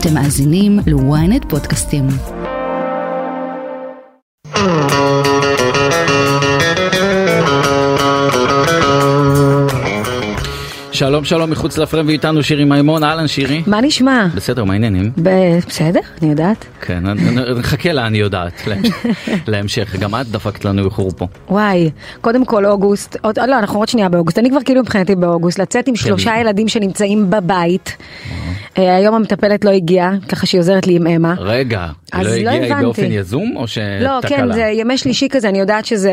אתם מאזינים ל-ynet פודקאסטים. שלום שלום מחוץ לפרם ואיתנו שירי מימון, אהלן שירי. מה נשמע? בסדר, מה העניינים? בסדר, אני יודעת. כן, נחכה לה, אני יודעת, לה- להמשך. גם את דפקת לנו איחור פה. וואי, קודם כל אוגוסט, עוד, לא, אנחנו עוד שנייה באוגוסט, אני כבר כאילו מבחינתי באוגוסט, לצאת עם שלושה ילדים שנמצאים בבית. אה, היום המטפלת לא הגיעה, ככה שהיא עוזרת לי עם אמה. רגע, אז לא לא הגיעה היא. באופן יזום או לא, שתקלה? כן, זה ימי שלישי כזה, אני יודעת שזה...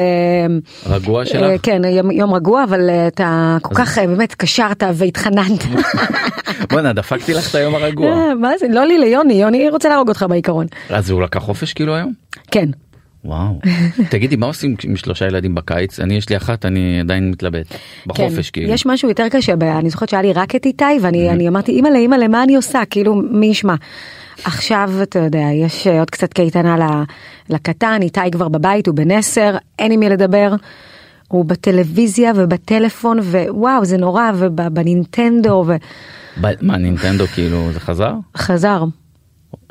רגוע אה, שלך? כן, יום, יום רגוע, אבל אה, אתה כל כך אה, באמת קשרת והתחננת. בואנה, דפקתי לך את היום הרגוע. אה, מה זה? לא לי ליוני, יוני רוצה להרוג אותך בעיקרון. אז הוא לקח חופש כאילו היום? כן. וואו. תגידי, מה עושים עם שלושה ילדים בקיץ? אני, יש לי אחת, אני עדיין מתלבט. בחופש כן, כאילו. יש משהו יותר קשה, אני זוכרת שהיה לי רק את איתי ואני אני אמרתי אימא'לה אימא'לה מה אני עושה כאילו מי ישמע. עכשיו אתה יודע יש אה, עוד קצת קייטנה לקטן איתי כבר בבית הוא בן 10 אין עם מי לדבר. הוא בטלוויזיה ובטלפון ווואו זה נורא ובנינטנדו ב- מה, נינטנדו כאילו, זה חזר? וחזר.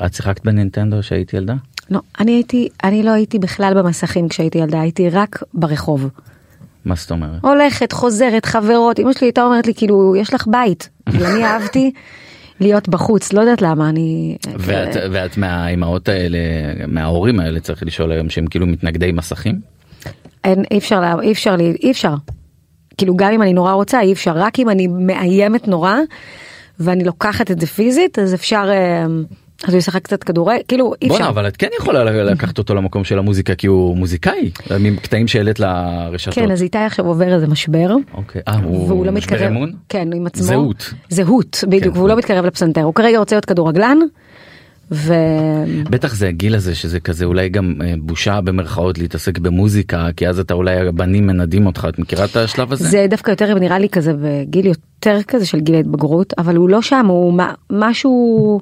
את שיחקת בנינטנדו כשהיית ילדה? לא אני הייתי אני לא הייתי בכלל במסכים כשהייתי ילדה הייתי רק ברחוב. מה זאת אומרת? הולכת חוזרת חברות אמא שלי הייתה אומרת לי כאילו יש לך בית ואני אהבתי להיות בחוץ לא יודעת למה אני ואת, ואת מהאימהות האלה, מההורים האלה צריך לשאול היום שהם כאילו מתנגדי מסכים? אין אי אפשר לה- אי אפשר אי אפשר. כאילו גם אם אני נורא רוצה אי אפשר רק אם אני מאיימת נורא ואני לוקחת את זה פיזית אז אפשר אה, אז הוא ישחק קצת כדורגל כאילו אי בואנה אפשר. אבל את כן יכולה לקחת אותו למקום של המוזיקה כי הוא מוזיקאי מקטעים שהעלית לרשתות. כן אז איתי עכשיו עובר איזה משבר. אוקיי. אה, הוא לא משבר מתקרב, אמון? כן עם עצמו, זהות. זהות בדיוק, כן. והוא לא מתקרב לפסנתר, הוא כרגע רוצה להיות כדורגלן, ו... בטח זה הגיל הזה שזה כזה אולי גם אה, בושה במרכאות להתעסק במוזיקה כי אז אתה אולי הבנים מנדים אותך את מכירה את השלב הזה? זה דווקא יותר נראה לי כזה בגיל יותר כזה של גיל ההתבגרות אבל הוא לא שם הוא מה- משהו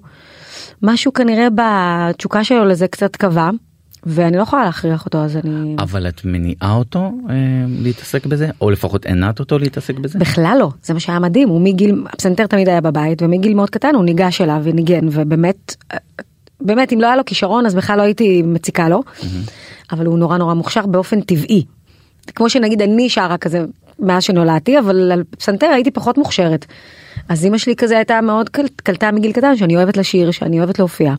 משהו כנראה בתשוקה שלו לזה קצת קבע ואני לא יכולה להכריח אותו אז אני אבל את מניעה אותו אה, להתעסק בזה או לפחות הנעת אותו להתעסק בזה? בכלל לא זה מה שהיה מדהים הוא מגיל הפסנתר תמיד היה בבית ומגיל מאוד קטן הוא ניגש אליו וניגן ובאמת באמת אם לא היה לו כישרון אז בכלל לא הייתי מציקה לו אבל הוא נורא נורא מוכשר באופן טבעי. כמו שנגיד אני שרה כזה מאז שנולדתי אבל על פסנתר הייתי פחות מוכשרת. אז אמא שלי כזה הייתה מאוד קל- קלטה מגיל קטן שאני אוהבת לשיר שאני אוהבת להופיע.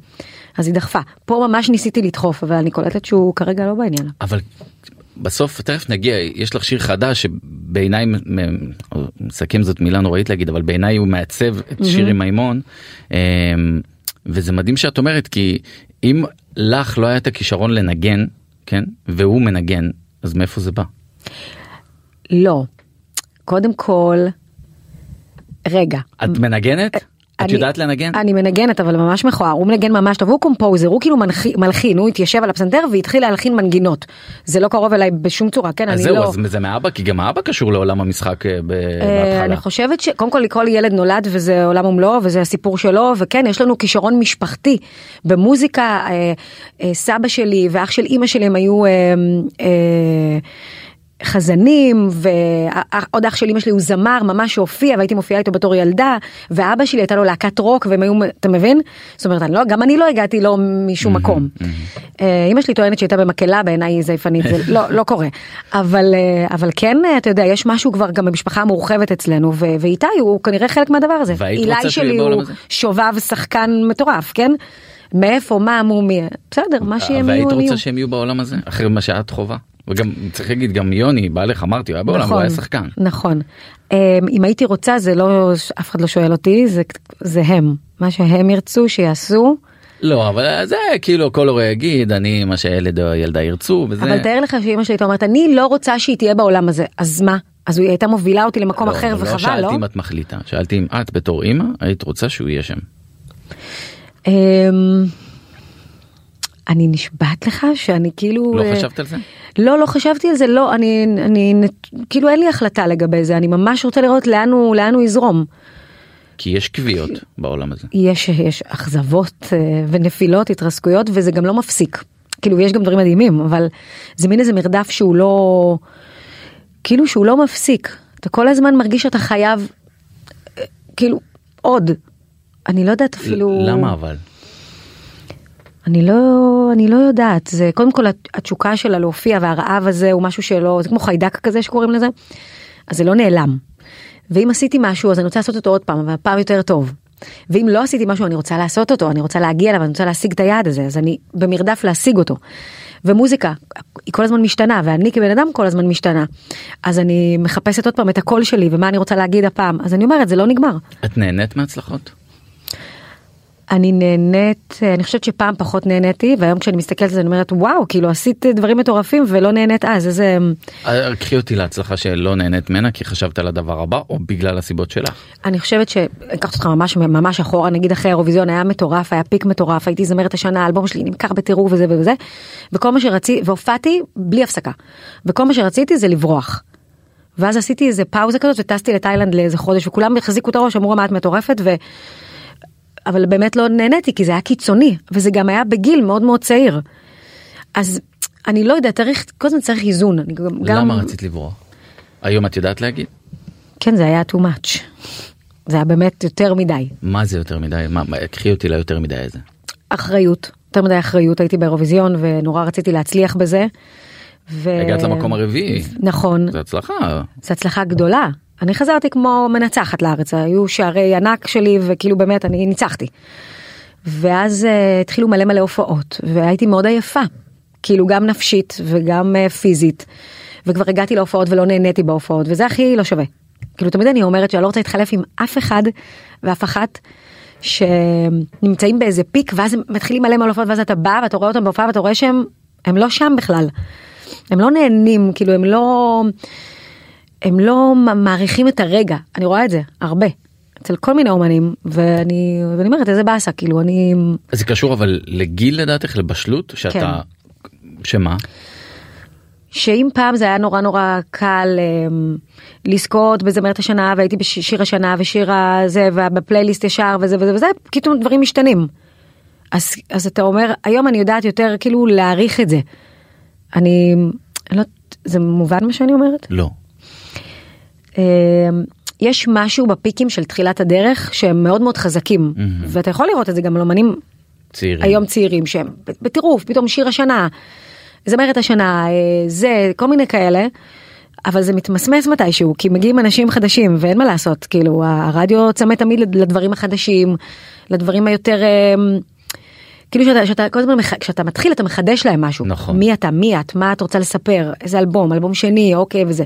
אז היא דחפה פה ממש ניסיתי לדחוף אבל אני קולטת שהוא כרגע לא בעניין. אבל בסוף תכף נגיע יש לך שיר חדש שבעיניי מסכם זאת מילה נוראית להגיד אבל בעיניי הוא מעצב את שירי מימון אמ, וזה מדהים שאת אומרת כי אם לך לא היה את הכישרון לנגן כן והוא מנגן אז מאיפה זה בא? לא. קודם כל, רגע. את מנגנת? את אני- יודעת לנגן? אני מנגנת אבל ממש מכוער, הוא מנגן ממש טוב, הוא קומפוזר, הוא כאילו מנחי- מלחין, הוא התיישב על הפסנתר והתחיל להלחין מנגינות. זה לא קרוב אליי בשום צורה, כן, אני זהו לא... אז זה מאבא כי גם האבא קשור לעולם המשחק אה, אה, בהתחלה. אני חושבת שקודם כל לקרוא לי ילד נולד וזה עולם ומלואו וזה הסיפור שלו וכן יש לנו כישרון משפחתי במוזיקה אה, אה, סבא שלי ואח של אימא שלי הם היו אה, אה, חזנים ועוד אח של אמא שלי הוא זמר ממש שהופיע והייתי מופיעה איתו בתור ילדה ואבא שלי הייתה לו להקת רוק והם היו אתה מבין? זאת אומרת אני לא, גם אני לא הגעתי לא משום מקום. אה, אמא שלי טוענת שהייתה במקהלה בעיניי היא זייפנית זה לא לא קורה אבל אה, אבל כן אה, אתה יודע יש משהו כבר גם במשפחה המורחבת אצלנו ו- ואיתי הוא כנראה חלק מהדבר הזה. אילי שלי הוא? שובב שחקן מטורף כן? מאיפה מה מו מי בסדר מה שהם יהיו והיית הם יהיו. רוצה שהם יהו בעולם הזה אחרי מה שאת חובה וגם צריך להגיד גם יוני בעלך אמרתי הוא היה בעולם הוא היה שחקן. נכון. אמ, אם הייתי רוצה זה לא אף אחד לא שואל אותי זה זה הם מה שהם ירצו שיעשו לא אבל זה כאילו כל הורה יגיד אני מה שהילד או הילדה ירצו וזה. אבל תאר לך שאמא שלי אומרת אני לא רוצה שהיא תהיה בעולם הזה אז מה אז היא הייתה מובילה אותי למקום לא, אחר אבל וחבל שאלתי לא? אם את מחליטה שאלתי אם את בתור אימא היית רוצה שהוא יהיה שם. אני נשבעת לך שאני כאילו לא אה, חשבת על זה? לא לא חשבתי על זה לא אני אני כאילו אין לי החלטה לגבי זה אני ממש רוצה לראות לאן הוא לאן הוא יזרום. כי יש קביעות בעולם הזה. יש יש אכזבות אה, ונפילות התרסקויות וזה גם לא מפסיק כאילו יש גם דברים מדהימים אבל זה מין איזה מרדף שהוא לא כאילו שהוא לא מפסיק אתה כל הזמן מרגיש שאתה חייב אה, כאילו עוד אני לא יודעת אפילו... למה אבל? אני לא, אני לא יודעת, זה קודם כל התשוקה שלה להופיע והרעב הזה הוא משהו שלא, זה כמו חיידק כזה שקוראים לזה, אז זה לא נעלם. ואם עשיתי משהו אז אני רוצה לעשות אותו עוד פעם, אבל פעם יותר טוב. ואם לא עשיתי משהו אני רוצה לעשות אותו, אני רוצה להגיע אליו, אני רוצה להשיג את היעד הזה, אז אני במרדף להשיג אותו. ומוזיקה, היא כל הזמן משתנה, ואני כבן אדם כל הזמן משתנה. אז אני מחפשת עוד פעם את הקול שלי ומה אני רוצה להגיד הפעם, אז אני אומרת, זה לא נגמר. את נהנית מהצלחות? אני נהנית, אני חושבת שפעם פחות נהניתי, והיום כשאני מסתכלת על זה אני אומרת וואו, כאילו עשית דברים מטורפים ולא נהנית אז, איזה... קחי אותי להצלחה שלא נהנית ממנה כי חשבת על הדבר הבא או בגלל הסיבות שלך. אני חושבת שאקח אותך ממש ממש אחורה, נגיד אחרי האירוויזיון היה מטורף, היה פיק מטורף, הייתי זמרת השנה, האלבום שלי נמכר בטירוף וזה וזה, וכל מה שרציתי, והופעתי בלי הפסקה, וכל מה שרציתי זה לברוח. ואז עשיתי איזה פאוזה כזאת וטסתי לתאילנד לאיזה חודש וכולם החזיקו את הראש אמרו מה את מטורפת ו... אבל באמת לא נהניתי כי זה היה קיצוני וזה גם היה בגיל מאוד מאוד צעיר. אז אני לא יודעת צריך כל הזמן צריך איזון. אני גם, למה רצית לברוח? היום את יודעת להגיד? כן זה היה too much. זה היה באמת יותר מדי. מה זה יותר מדי? מה, קחי אותי ליותר מדי איזה. אחריות. יותר מדי אחריות הייתי באירוויזיון ונורא רציתי להצליח בזה. ו... הגעת למקום הרביעי. נכון. זה הצלחה. זה הצלחה גדולה. אני חזרתי כמו מנצחת לארץ, היו שערי ענק שלי וכאילו באמת אני ניצחתי. ואז uh, התחילו מלא מלא הופעות והייתי מאוד עייפה, כאילו גם נפשית וגם uh, פיזית. וכבר הגעתי להופעות ולא נהניתי בהופעות וזה הכי לא שווה. כאילו תמיד אני אומרת שאני לא רוצה להתחלף עם אף אחד ואף אחת שנמצאים באיזה פיק ואז הם מתחילים מלא מלא הופעות ואז אתה בא ואתה רואה אותם בהופעה ואתה רואה שהם הם לא שם בכלל. הם לא נהנים כאילו הם לא. הם לא מעריכים את הרגע, אני רואה את זה הרבה. אצל כל מיני אומנים ואני ואני אומרת איזה באסה כאילו אני זה קשור אבל לגיל לדעתך לבשלות שאתה כן. שמה. שאם פעם זה היה נורא נורא קל um, לזכות בזמרת השנה והייתי בשיר השנה ושיר הזה ובפלייליסט ישר וזה וזה וזה פתאום דברים משתנים. אז אז אתה אומר היום אני יודעת יותר כאילו להעריך את זה. אני לא זה מובן מה שאני אומרת? לא. אמ, יש משהו בפיקים של תחילת הדרך שהם מאוד מאוד חזקים mm-hmm. ואתה יכול לראות את זה גם על אמנים צעירים היום צעירים שהם בטירוף פתאום שיר השנה זמרת השנה אה, זה כל מיני כאלה. אבל זה מתמסמס מתישהו כי מגיעים אנשים חדשים ואין מה לעשות כאילו הרדיו צמא תמיד לדברים החדשים לדברים היותר אמ, כאילו שאתה, שאתה כל הזמן כשאתה מתחיל אתה מחדש להם משהו נכון מי אתה מי את מה את רוצה לספר איזה אלבום אלבום שני אוקיי וזה.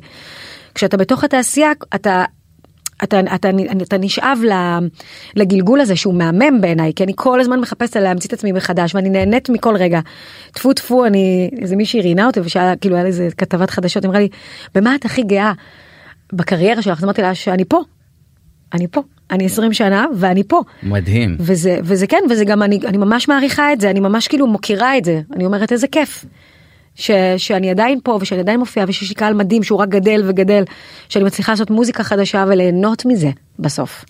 כשאתה בתוך התעשייה אתה אתה, אתה, אתה נשאב לגלגול הזה שהוא מהמם בעיניי כי אני כל הזמן מחפשת להמציא את עצמי מחדש ואני נהנית מכל רגע. טפו טפו אני איזה מישהי ראיינה אותי ושאלה כאילו היה איזה כתבת חדשות אמרה לי במה את הכי גאה בקריירה שלך אז אמרתי לה שאני פה. אני פה אני 20 שנה ואני פה מדהים וזה וזה כן וזה גם אני אני ממש מעריכה את זה אני ממש כאילו מוקירה את זה אני אומרת איזה כיף. ש, שאני עדיין פה ושאני עדיין מופיעה ושיש לי קהל מדהים שהוא רק גדל וגדל שאני מצליחה לעשות מוזיקה חדשה וליהנות מזה בסוף.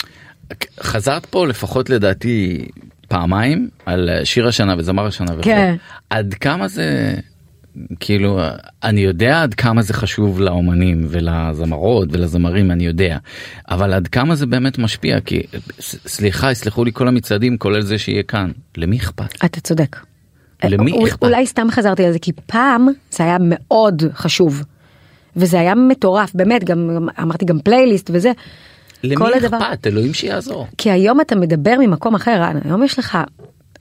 חזרת פה לפחות לדעתי פעמיים על שיר השנה וזמר השנה כן. עד כמה זה כאילו אני יודע עד כמה זה חשוב לאומנים ולזמרות ולזמרים אני יודע אבל עד כמה זה באמת משפיע? כי סליחה יסלחו לי כל המצעדים כולל זה שיהיה כאן. למי אכפת? אתה צודק למי אכפת? אולי סתם חזרתי על זה כי פעם זה היה מאוד חשוב. וזה היה מטורף באמת גם אמרתי גם פלייליסט וזה. למי אכפת אלוהים שיעזור. כי היום אתה מדבר ממקום אחר היום יש לך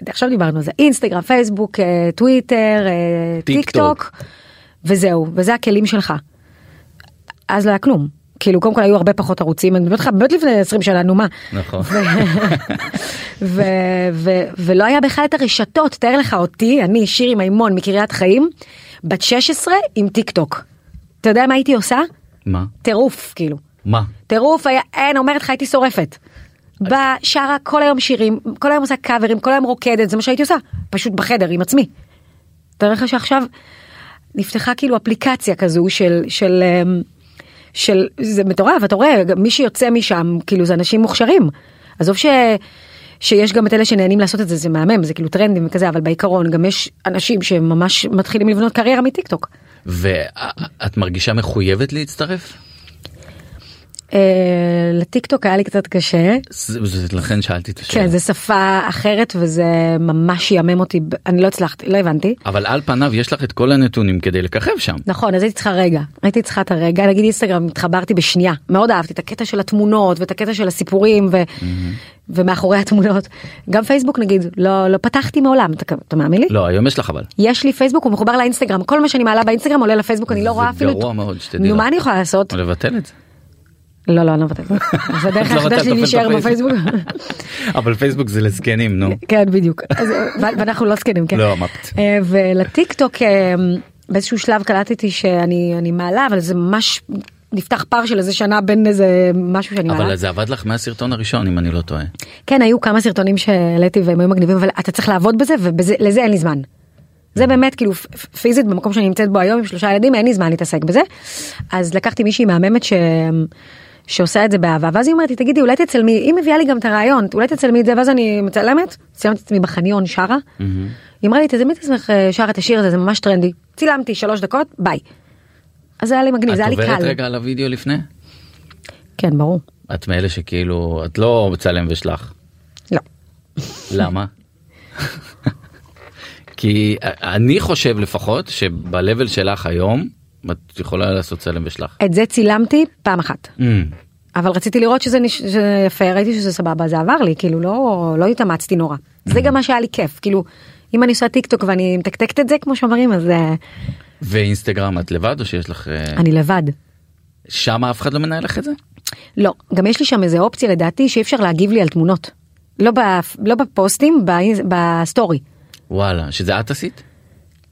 עכשיו דיברנו על זה אינסטגרם פייסבוק אה, טוויטר אה, טיק טוק וזהו וזה הכלים שלך. אז לא היה כלום כאילו קודם כל היו הרבה פחות ערוצים אני מדברת לך באמת לפני 20 שנה נו מה. נכון. ולא היה בכלל את הרשתות תאר לך אותי אני שירי מימון מקריית חיים בת 16 עם טיק טוק. אתה יודע מה הייתי עושה? מה? טירוף כאילו. מה? טירוף היה אין אומרת לך הייתי שורפת. באה שרה כל היום שירים כל היום עושה קאברים כל היום רוקדת זה מה שהייתי עושה פשוט בחדר עם עצמי. תאר לך שעכשיו נפתחה כאילו אפליקציה כזו של של. של זה מטורף אתה רואה מי שיוצא משם כאילו זה אנשים מוכשרים עזוב ש... שיש גם את אלה שנהנים לעשות את זה זה מהמם זה כאילו טרנדים וכזה אבל בעיקרון גם יש אנשים שממש מתחילים לבנות קריירה מטיק טוק. ואת מרגישה מחויבת להצטרף? אה, לטיקטוק היה לי קצת קשה. זה- זה- לכן שאלתי את השאלה. כן, זה שפה אחרת וזה ממש יאמם אותי, אני לא הצלחתי, לא הבנתי. אבל על פניו יש לך את כל הנתונים כדי לככב שם. נכון, אז הייתי צריכה רגע, הייתי צריכה את הרגע, נגיד אינסטגרם התחברתי בשנייה, מאוד אהבתי את הקטע של התמונות ואת הקטע של הסיפורים ו... ומאחורי התמונות. גם פייסבוק נגיד, לא, לא פתחתי מעולם, אתה, אתה מאמין לי? לא, היום יש לך אבל. יש לי פייסבוק, הוא מחובר לאינסטגרם, כל מה שאני מעלה באינסטגרם עולה לפייסבוק, אני לא רואה אפילו... זה גרוע מאוד שתדעי נו. מה אני יכולה לעשות? לבטל את זה. לא, לא, אני לא מבטלת. זה הדרך את לא היחידה שלי להישאר בפייסבוק. אבל פייסבוק זה לזקנים, נו. כן, בדיוק. ואנחנו לא זקנים, כן. לא, אמרת. אה, ולטיק טוק אה, באיזשהו שלב קלטתי שאני אני מעלה, אבל זה ממש נפתח פער של איזה שנה בין איזה משהו שאני מעלה. אבל זה עבד לך מהסרטון הראשון אם אני לא טועה. כן, היו כמה סרטונים שהעליתי והם היו מגניבים, אבל אתה צריך לעבוד בזה ולזה אין לי זמן. זה באמת כאילו פיזית במקום שאני נמצאת בו היום עם שלושה ילדים אין לי זמן להתעסק בזה. אז לקחתי מישהי מהממת ש... שעושה את זה באהבה ואז היא אומרת לי תגידי אולי תצלמי היא מביאה לי גם את הרעיון אולי תצלמי את זה ואז אני מצלמת צילמתי את עצמי בחניון שרה. היא אמרה לי תזמי את עצמך אה, שרה את השיר הזה זה ממש טרנדי צילמתי שלוש דקות ביי. אז זה היה לי מגניב את זה היה לי עוברת קל. רגע על הוידאו לפני? כן ברור. את מאלה שכאילו את לא מצלם ושלח. לא. למה? כי אני חושב לפחות שב-level שלך היום את יכולה לעשות צלם ושלח. את זה צילמתי פעם אחת. Mm. אבל רציתי לראות שזה, נש... שזה יפה, ראיתי שזה סבבה, זה עבר לי, כאילו לא, לא התאמצתי נורא. זה גם מה שהיה לי כיף, כאילו, אם אני עושה טיק טוק ואני מתקתקת את זה כמו שאומרים, אז אה, ואינסטגרם את לבד או שיש לך אה, אני לבד. שם אף אחד לא מנהל לך את זה? לא, גם יש לי שם איזה אופציה לדעתי שאי אפשר להגיב לי על תמונות. לא, ב... לא בפוסטים, ב... בסטורי. וואלה שזה את עשית?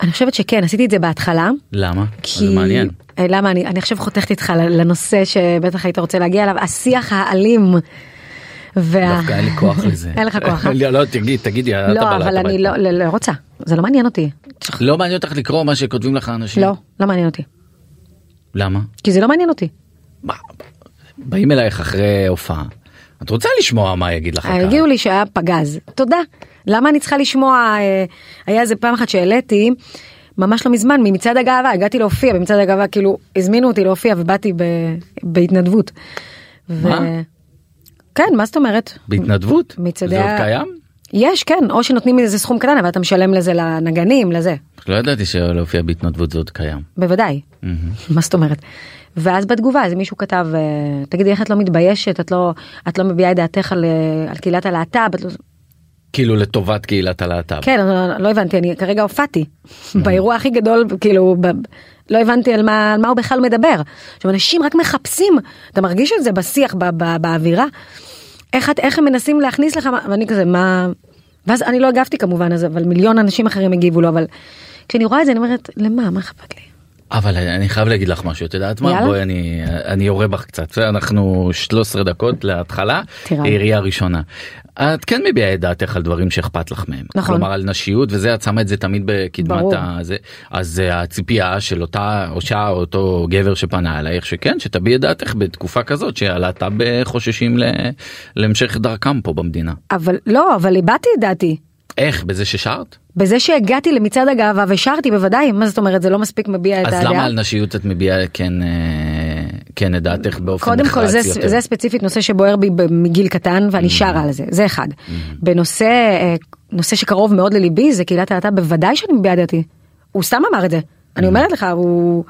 אני חושבת שכן, עשיתי את זה בהתחלה. למה? כי... זה מעניין. אה, למה? אני, אני עכשיו חותכת איתך לנושא שבטח היית רוצה להגיע אליו, השיח האלים. וה... דווקא אין לי כוח לזה. אין לך כוח, אה? לא, לא, תגיד, תגידי, את לא, הבעלת אבל אני פה. לא, לא, לא רוצה, זה לא מעניין אותי. לא מעניין אותך לקרוא מה שכותבים לך אנשים? לא, לא מעניין אותי. למה? כי זה לא מעניין אותי. מה, באים אלייך אחרי הופעה. את רוצה לשמוע מה יגיד לך הקהל. הגיעו לי שהיה פגז, תודה. למה אני צריכה לשמוע, אה, היה איזה פעם אחת שהעליתי, ממש לא מזמן, ממצעד הגאווה, הגעתי להופיע במצעד הגאווה, כאילו הזמינו אותי להופיע ובאתי ב, בהתנדבות. ו- מה? כן, מה זאת אומרת? בהתנדבות? מצעדי זה עוד קיים? יש, כן, או שנותנים איזה סכום קטן, אבל אתה משלם לזה לנגנים, לזה, לא ידעתי שלהופיע בהתנדבות זה עוד קיים. בוודאי. מה זאת אומרת? ואז בתגובה איזה מישהו כתב אה, תגידי איך את לא מתביישת את לא את לא מביעה את דעתך על, אה, על קהילת הלהט"ב לא... כאילו לטובת קהילת הלהט"ב. כן לא, לא הבנתי אני כרגע הופעתי באירוע הכי גדול כאילו ב, לא הבנתי על מה, על מה הוא בכלל מדבר. עכשיו אנשים רק מחפשים אתה מרגיש את זה בשיח ב, ב, באווירה איך, את- איך הם מנסים להכניס לך ואני כזה מה ואז אני לא הגבתי כמובן אז אבל מיליון אנשים אחרים הגיבו לו אבל כשאני רואה את זה אני אומרת למה מה אכפת לי. אבל אני חייב להגיד לך משהו את יודעת מה. בואי אני אני יורה בך קצת? אנחנו 13 דקות להתחלה. עירייה ראשונה. את כן מביעה את דעתך על דברים שאכפת לך מהם נכון. כלומר על נשיות וזה את שמה את זה תמיד בקדמת. הזה אז אה, הציפייה של אותה אישה או אותו גבר שפנה אלייך שכן שתביע את דעתך בתקופה כזאת שהלהט"ב חוששים להמשך דרכם פה במדינה. אבל לא אבל הבעתי את דעתי. איך בזה ששרת? בזה שהגעתי למצעד הגאווה ושרתי בוודאי מה זאת אומרת זה לא מספיק מביע את אז הדעה. למה על נשיות את מביעה כן אה, כן את דעתך באופן קודם כל נחרץ זה, יותר? זה ספציפית נושא שבוער בי מגיל קטן ואני שרה על זה זה אחד. בנושא אה, נושא שקרוב מאוד לליבי זה קהילת הלהט"ב בוודאי שאני מביעה דעתי. הוא סתם אמר את זה אני אומרת לך הוא.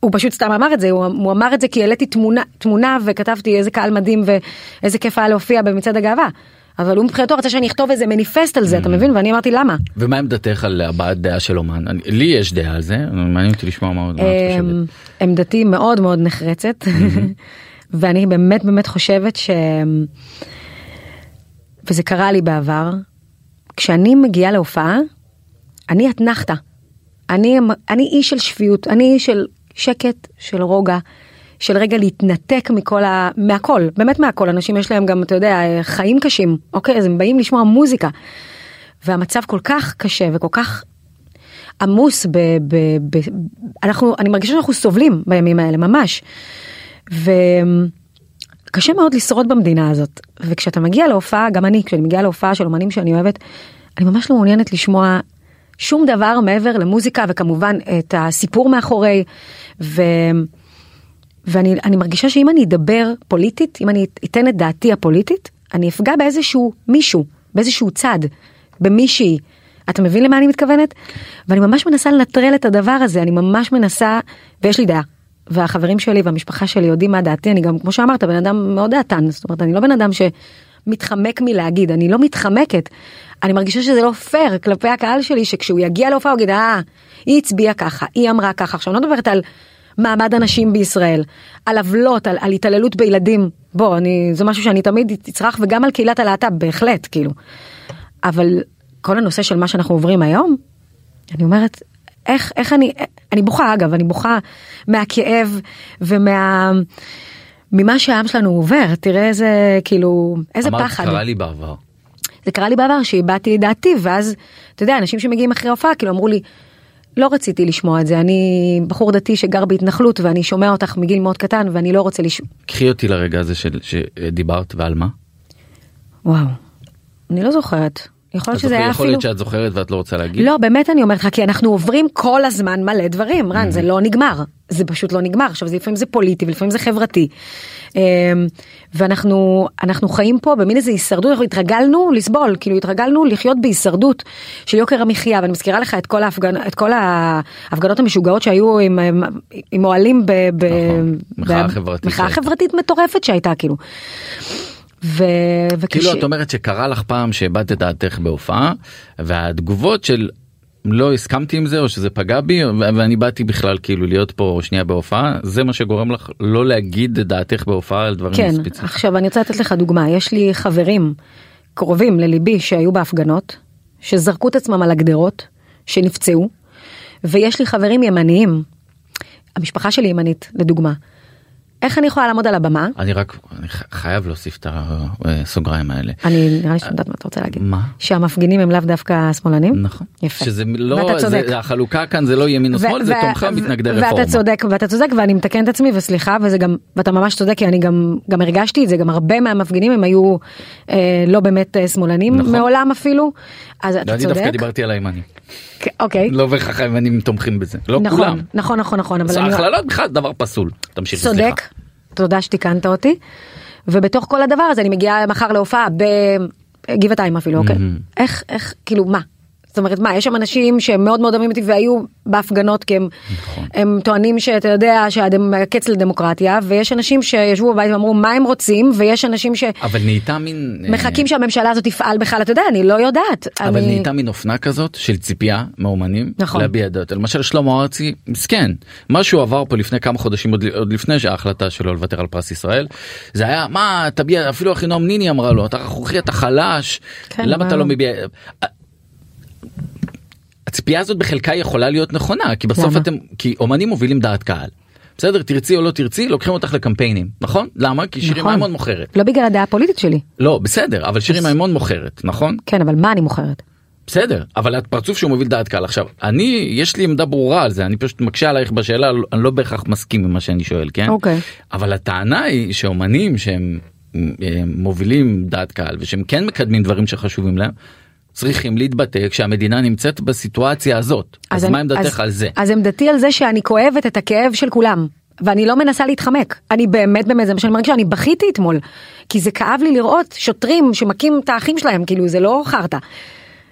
הוא פשוט סתם אמר את זה, הוא, הוא אמר את זה כי העליתי תמונה, תמונה וכתבתי איזה קהל מדהים ואיזה כיף היה להופיע במצעד הגאווה. אבל הוא מבחינתו רצה שאני אכתוב איזה מניפסט על זה, אתה מבין? ואני אמרתי למה? ומה עמדתך על הבעת דעה של אומן? לי יש דעה על זה, מעניין אותי לשמוע מה, את חושבת. אמ, עמדתי מאוד מאוד נחרצת ואני באמת באמת חושבת ש... וזה קרה לי בעבר, כשאני מגיעה להופעה, אני אתנחתא. אני, אני אי של שפיות, אני אי של שקט, של רוגע, של רגע להתנתק מכל ה... מהכל, באמת מהכל. אנשים יש להם גם, אתה יודע, חיים קשים, אוקיי? אז הם באים לשמוע מוזיקה. והמצב כל כך קשה וכל כך עמוס ב... ב, ב אנחנו, אני מרגישה שאנחנו סובלים בימים האלה, ממש. וקשה מאוד לשרוד במדינה הזאת. וכשאתה מגיע להופעה, גם אני, כשאני מגיעה להופעה של אומנים שאני אוהבת, אני ממש לא מעוניינת לשמוע שום דבר מעבר למוזיקה וכמובן את הסיפור מאחורי. ו... ואני אני מרגישה שאם אני אדבר פוליטית, אם אני אתן את דעתי הפוליטית, אני אפגע באיזשהו מישהו, באיזשהו צד, במישהי. אתה מבין למה אני מתכוונת? ואני ממש מנסה לנטרל את הדבר הזה, אני ממש מנסה, ויש לי דעה. והחברים שלי והמשפחה שלי יודעים מה דעתי, אני גם, כמו שאמרת, בן אדם מאוד דעתן, זאת אומרת, אני לא בן אדם שמתחמק מלהגיד, אני לא מתחמקת. אני מרגישה שזה לא פייר כלפי הקהל שלי, שכשהוא יגיע להופעה הוא יגיד, אה, היא הצביעה ככה, היא אמרה ככה. עכשיו, אני לא מדברת על מעמד הנשים בישראל, על עוולות, על, על התעללות בילדים. בוא, אני, זה משהו שאני תמיד אצרח, וגם על קהילת הלהט"ב, בהחלט, כאילו. אבל כל הנושא של מה שאנחנו עוברים היום, אני אומרת, איך, איך אני, אני בוכה אגב, אני בוכה מהכאב ומה... ממה שהעם שלנו עובר, תראה איזה, כאילו, איזה אמרת, פחד. קרה לי בעבר. זה קרה לי בעבר שהבעתי את דעתי, ואז, אתה יודע, אנשים שמגיעים אחרי ההופעה, כאילו אמרו לי, לא רציתי לשמוע את זה, אני בחור דתי שגר בהתנחלות ואני שומע אותך מגיל מאוד קטן ואני לא רוצה לשמוע. קחי אותי לרגע הזה של, שדיברת ועל מה. וואו, אני לא זוכרת. יכול להיות שזה היה יכול אפילו... להיות שאת זוכרת ואת לא רוצה להגיד. לא, באמת אני אומרת לך, כי אנחנו עוברים כל הזמן מלא דברים, רן, זה לא נגמר. זה פשוט לא נגמר. עכשיו, זה לפעמים זה פוליטי ולפעמים זה חברתי. אמ, ואנחנו אנחנו חיים פה במין איזה הישרדות, אנחנו התרגלנו לסבול, כאילו התרגלנו לחיות בהישרדות של יוקר המחיה, ואני מזכירה לך את כל, ההפגנ... את כל ההפגנות המשוגעות שהיו עם, עם אוהלים ב... ב... נכון, מחאה חברתית מחאה. חברתית מטורפת שהייתה, כאילו. ו... וכש... כאילו את אומרת שקרה לך פעם שאיבדת את דעתך בהופעה והתגובות של לא הסכמתי עם זה או שזה פגע בי ואני באתי בכלל כאילו להיות פה שנייה בהופעה זה מה שגורם לך לא להגיד את דעתך בהופעה על דברים כן, ספציפיים. עכשיו אני רוצה לתת לך דוגמה, יש לי חברים קרובים לליבי שהיו בהפגנות, שזרקו את עצמם על הגדרות, שנפצעו, ויש לי חברים ימניים, המשפחה שלי ימנית, לדוגמה. איך אני יכולה לעמוד על הבמה? אני רק אני חייב להוסיף את הסוגריים האלה. אני נראה לי שאני יודעת מה אתה רוצה להגיד. מה? שהמפגינים הם לאו דווקא שמאלנים? נכון. יפה. שזה לא ואתה צודק. זה, החלוקה כאן זה לא ימין או ו- שמאל זה תומכי מתנגדי רפורמה. ואתה צודק ואתה צודק ואני מתקן את עצמי וסליחה וזה גם ואתה ממש צודק כי אני גם גם הרגשתי את זה גם הרבה מהמפגינים הם היו אה, לא באמת אה, שמאלנים נכון. מעולם אפילו אז אתה ואני דווקא צודק. דיברתי על הימנים. כן, אוקיי. לא בהכרח הימנים תומכים בזה. לא נכון, כולם. נכון נכון נכון אבל ההכללות בכלל דבר פסול. תמשיך סליחה. צודק תודה שתיקנת אותי ובתוך כל הדבר הזה אני מגיעה מחר להופעה בגבעתיים אפילו אוקיי איך איך כאילו מה. זאת אומרת מה יש שם אנשים שהם מאוד מאוד אוהבים אותי והיו בהפגנות כי הם, נכון. הם טוענים שאתה יודע שהקץ לדמוקרטיה ויש אנשים שישבו בבית ואמרו מה הם רוצים ויש אנשים אבל נהייתה מין... אה, שמחכים שהממשלה הזאת תפעל בכלל אתה יודע אני לא יודעת. אבל אני... נהייתה מין אופנה כזאת של ציפייה מאומנים נכון. להביע דעות. למשל שלמה ארצי מסכן מה שהוא עבר פה לפני כמה חודשים עוד, עוד לפני שההחלטה שלו לוותר על פרס ישראל זה היה מה תביע אפילו אחינועם ניני אמרה לו אתה רכרוכי אתה חלש כן, למה אתה מה? לא מביע. הציפייה הזאת בחלקה יכולה להיות נכונה כי בסוף למה? אתם כי אומנים מובילים דעת קהל. בסדר תרצי או לא תרצי לוקחים אותך לקמפיינים נכון למה כי שירי נכון. מימון מוכרת לא בגלל הדעה הפוליטית שלי לא בסדר אבל שירי מימון מוכרת נכון כן אבל מה אני מוכרת. בסדר אבל את פרצוף שהוא מוביל דעת קהל עכשיו אני יש לי עמדה ברורה על זה אני פשוט מקשה עלייך בשאלה אני לא בהכרח מסכים עם מה שאני שואל כן אוקיי. אבל הטענה היא שאומנים שהם אה, מובילים דעת קהל ושהם כן מקדמים דברים שחשובים להם צריכים להתבטא כשהמדינה נמצאת בסיטואציה הזאת אז, אני- מה עמדתך אז- על זה אז עמדתי על זה שאני כואבת את הכאב של כולם. ואני לא מנסה להתחמק, אני באמת באמת זה מה שאני מרגישה, אני בכיתי אתמול, כי זה כאב לי לראות שוטרים שמכים את האחים שלהם, כאילו זה לא חרטא.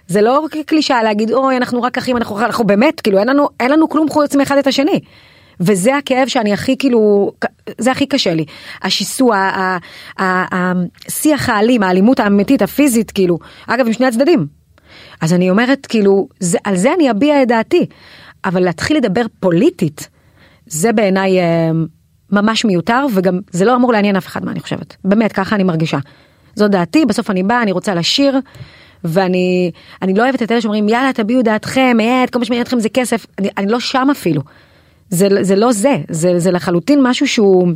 זה לא קלישאה להגיד אוי אנחנו רק אחים אנחנו אנחנו באמת כאילו אין לנו אין לנו כלום חוץ מאחד את השני. וזה הכאב שאני הכי כאילו זה הכי קשה לי השיסוע השיח האלים האלימות האמיתית הפיזית כאילו אגב עם שני הצדדים. אז אני אומרת כאילו זה על זה אני אביע את דעתי אבל להתחיל לדבר פוליטית זה בעיניי אה, ממש מיותר וגם זה לא אמור לעניין אף אחד מה אני חושבת באמת ככה אני מרגישה. זו דעתי בסוף אני באה אני רוצה לשיר ואני אני לא אוהבת את אלה שאומרים יאללה תביעו דעתכם אה, כל מה שמעניין אתכם זה כסף אני, אני לא שם אפילו. זה, זה לא זה, זה, זה לחלוטין משהו שהוא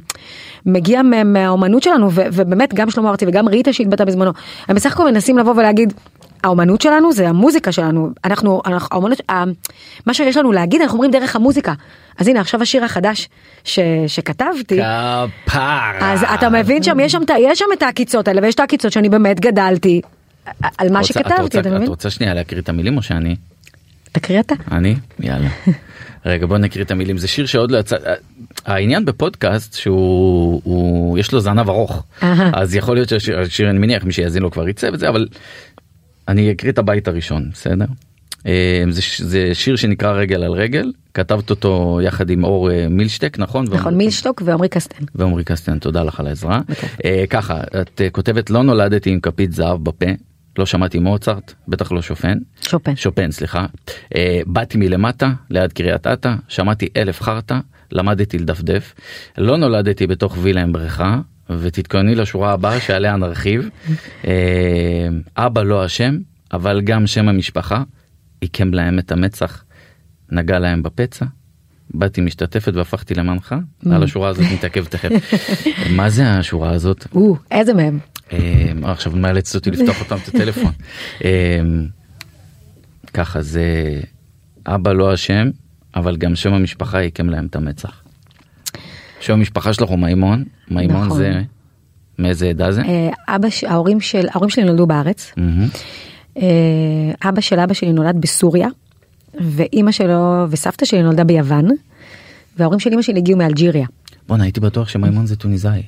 מגיע מה, מהאומנות שלנו ו, ובאמת גם שלמה ארצי וגם ריטה שהתבטא בזמנו הם בסך הכל מנסים לבוא ולהגיד האומנות שלנו זה המוזיקה שלנו אנחנו, אנחנו האומנות, ה, מה שיש לנו להגיד אנחנו אומרים דרך המוזיקה. אז הנה עכשיו השיר החדש ש, שכתבתי. כפרה. אז אתה מבין שם יש שם, את יש שם את העקיצות האלה ויש את העקיצות שאני באמת גדלתי על מה רוצה- את שכתבתי אתה את מבין? רוצה שנייה להקריא את המילים או שאני? תקריא אתה. אני? יאללה רגע בוא נקריא את המילים זה שיר שעוד לא יצא העניין בפודקאסט שהוא הוא, יש לו זנב ארוך. אז יכול להיות שהשיר השיר, אני מניח מי שיאזין לו כבר יצא וזה אבל אני אקריא את הבית הראשון בסדר. אה, זה, זה שיר שנקרא רגל על רגל כתבת אותו יחד עם אור אה, מילשטק נכון? נכון, מילשטוק ועמרי קסטן. ועמרי קסטיאן תודה לך על העזרה. אה, ככה את אה, כותבת לא נולדתי עם כפית זהב בפה לא שמעתי מוצרט בטח לא שופן. שופן. שופן סליחה. אה, באתי מלמטה ליד קריית אתא שמעתי אלף חרטא למדתי לדפדף. לא נולדתי בתוך וילה עם בריכה ותתכונני לשורה הבאה שעליה נרחיב. אה, אבא לא אשם אבל גם שם המשפחה עיקם להם את המצח נגע להם בפצע. באתי משתתפת והפכתי למנחה. על השורה הזאת נתעכב תכף. מה זה השורה הזאת? או, איזה מהם? אה, עכשיו מאלצת אותי לפתוח אותם את הטלפון. אה, ככה זה אבא לא אשם אבל גם שם המשפחה עיקם להם את המצח. שם המשפחה שלך הוא מימון מימון נכון. זה מאיזה עדה זה? אה, אבא, ההורים של, ההורים שלי נולדו בארץ. אה, אבא של אבא שלי נולד בסוריה, ואימא שלו וסבתא שלי נולדה ביוון, וההורים של אימא שלי הגיעו מאלג'יריה. בואנה הייתי בטוח שמימון זה טוניסאי.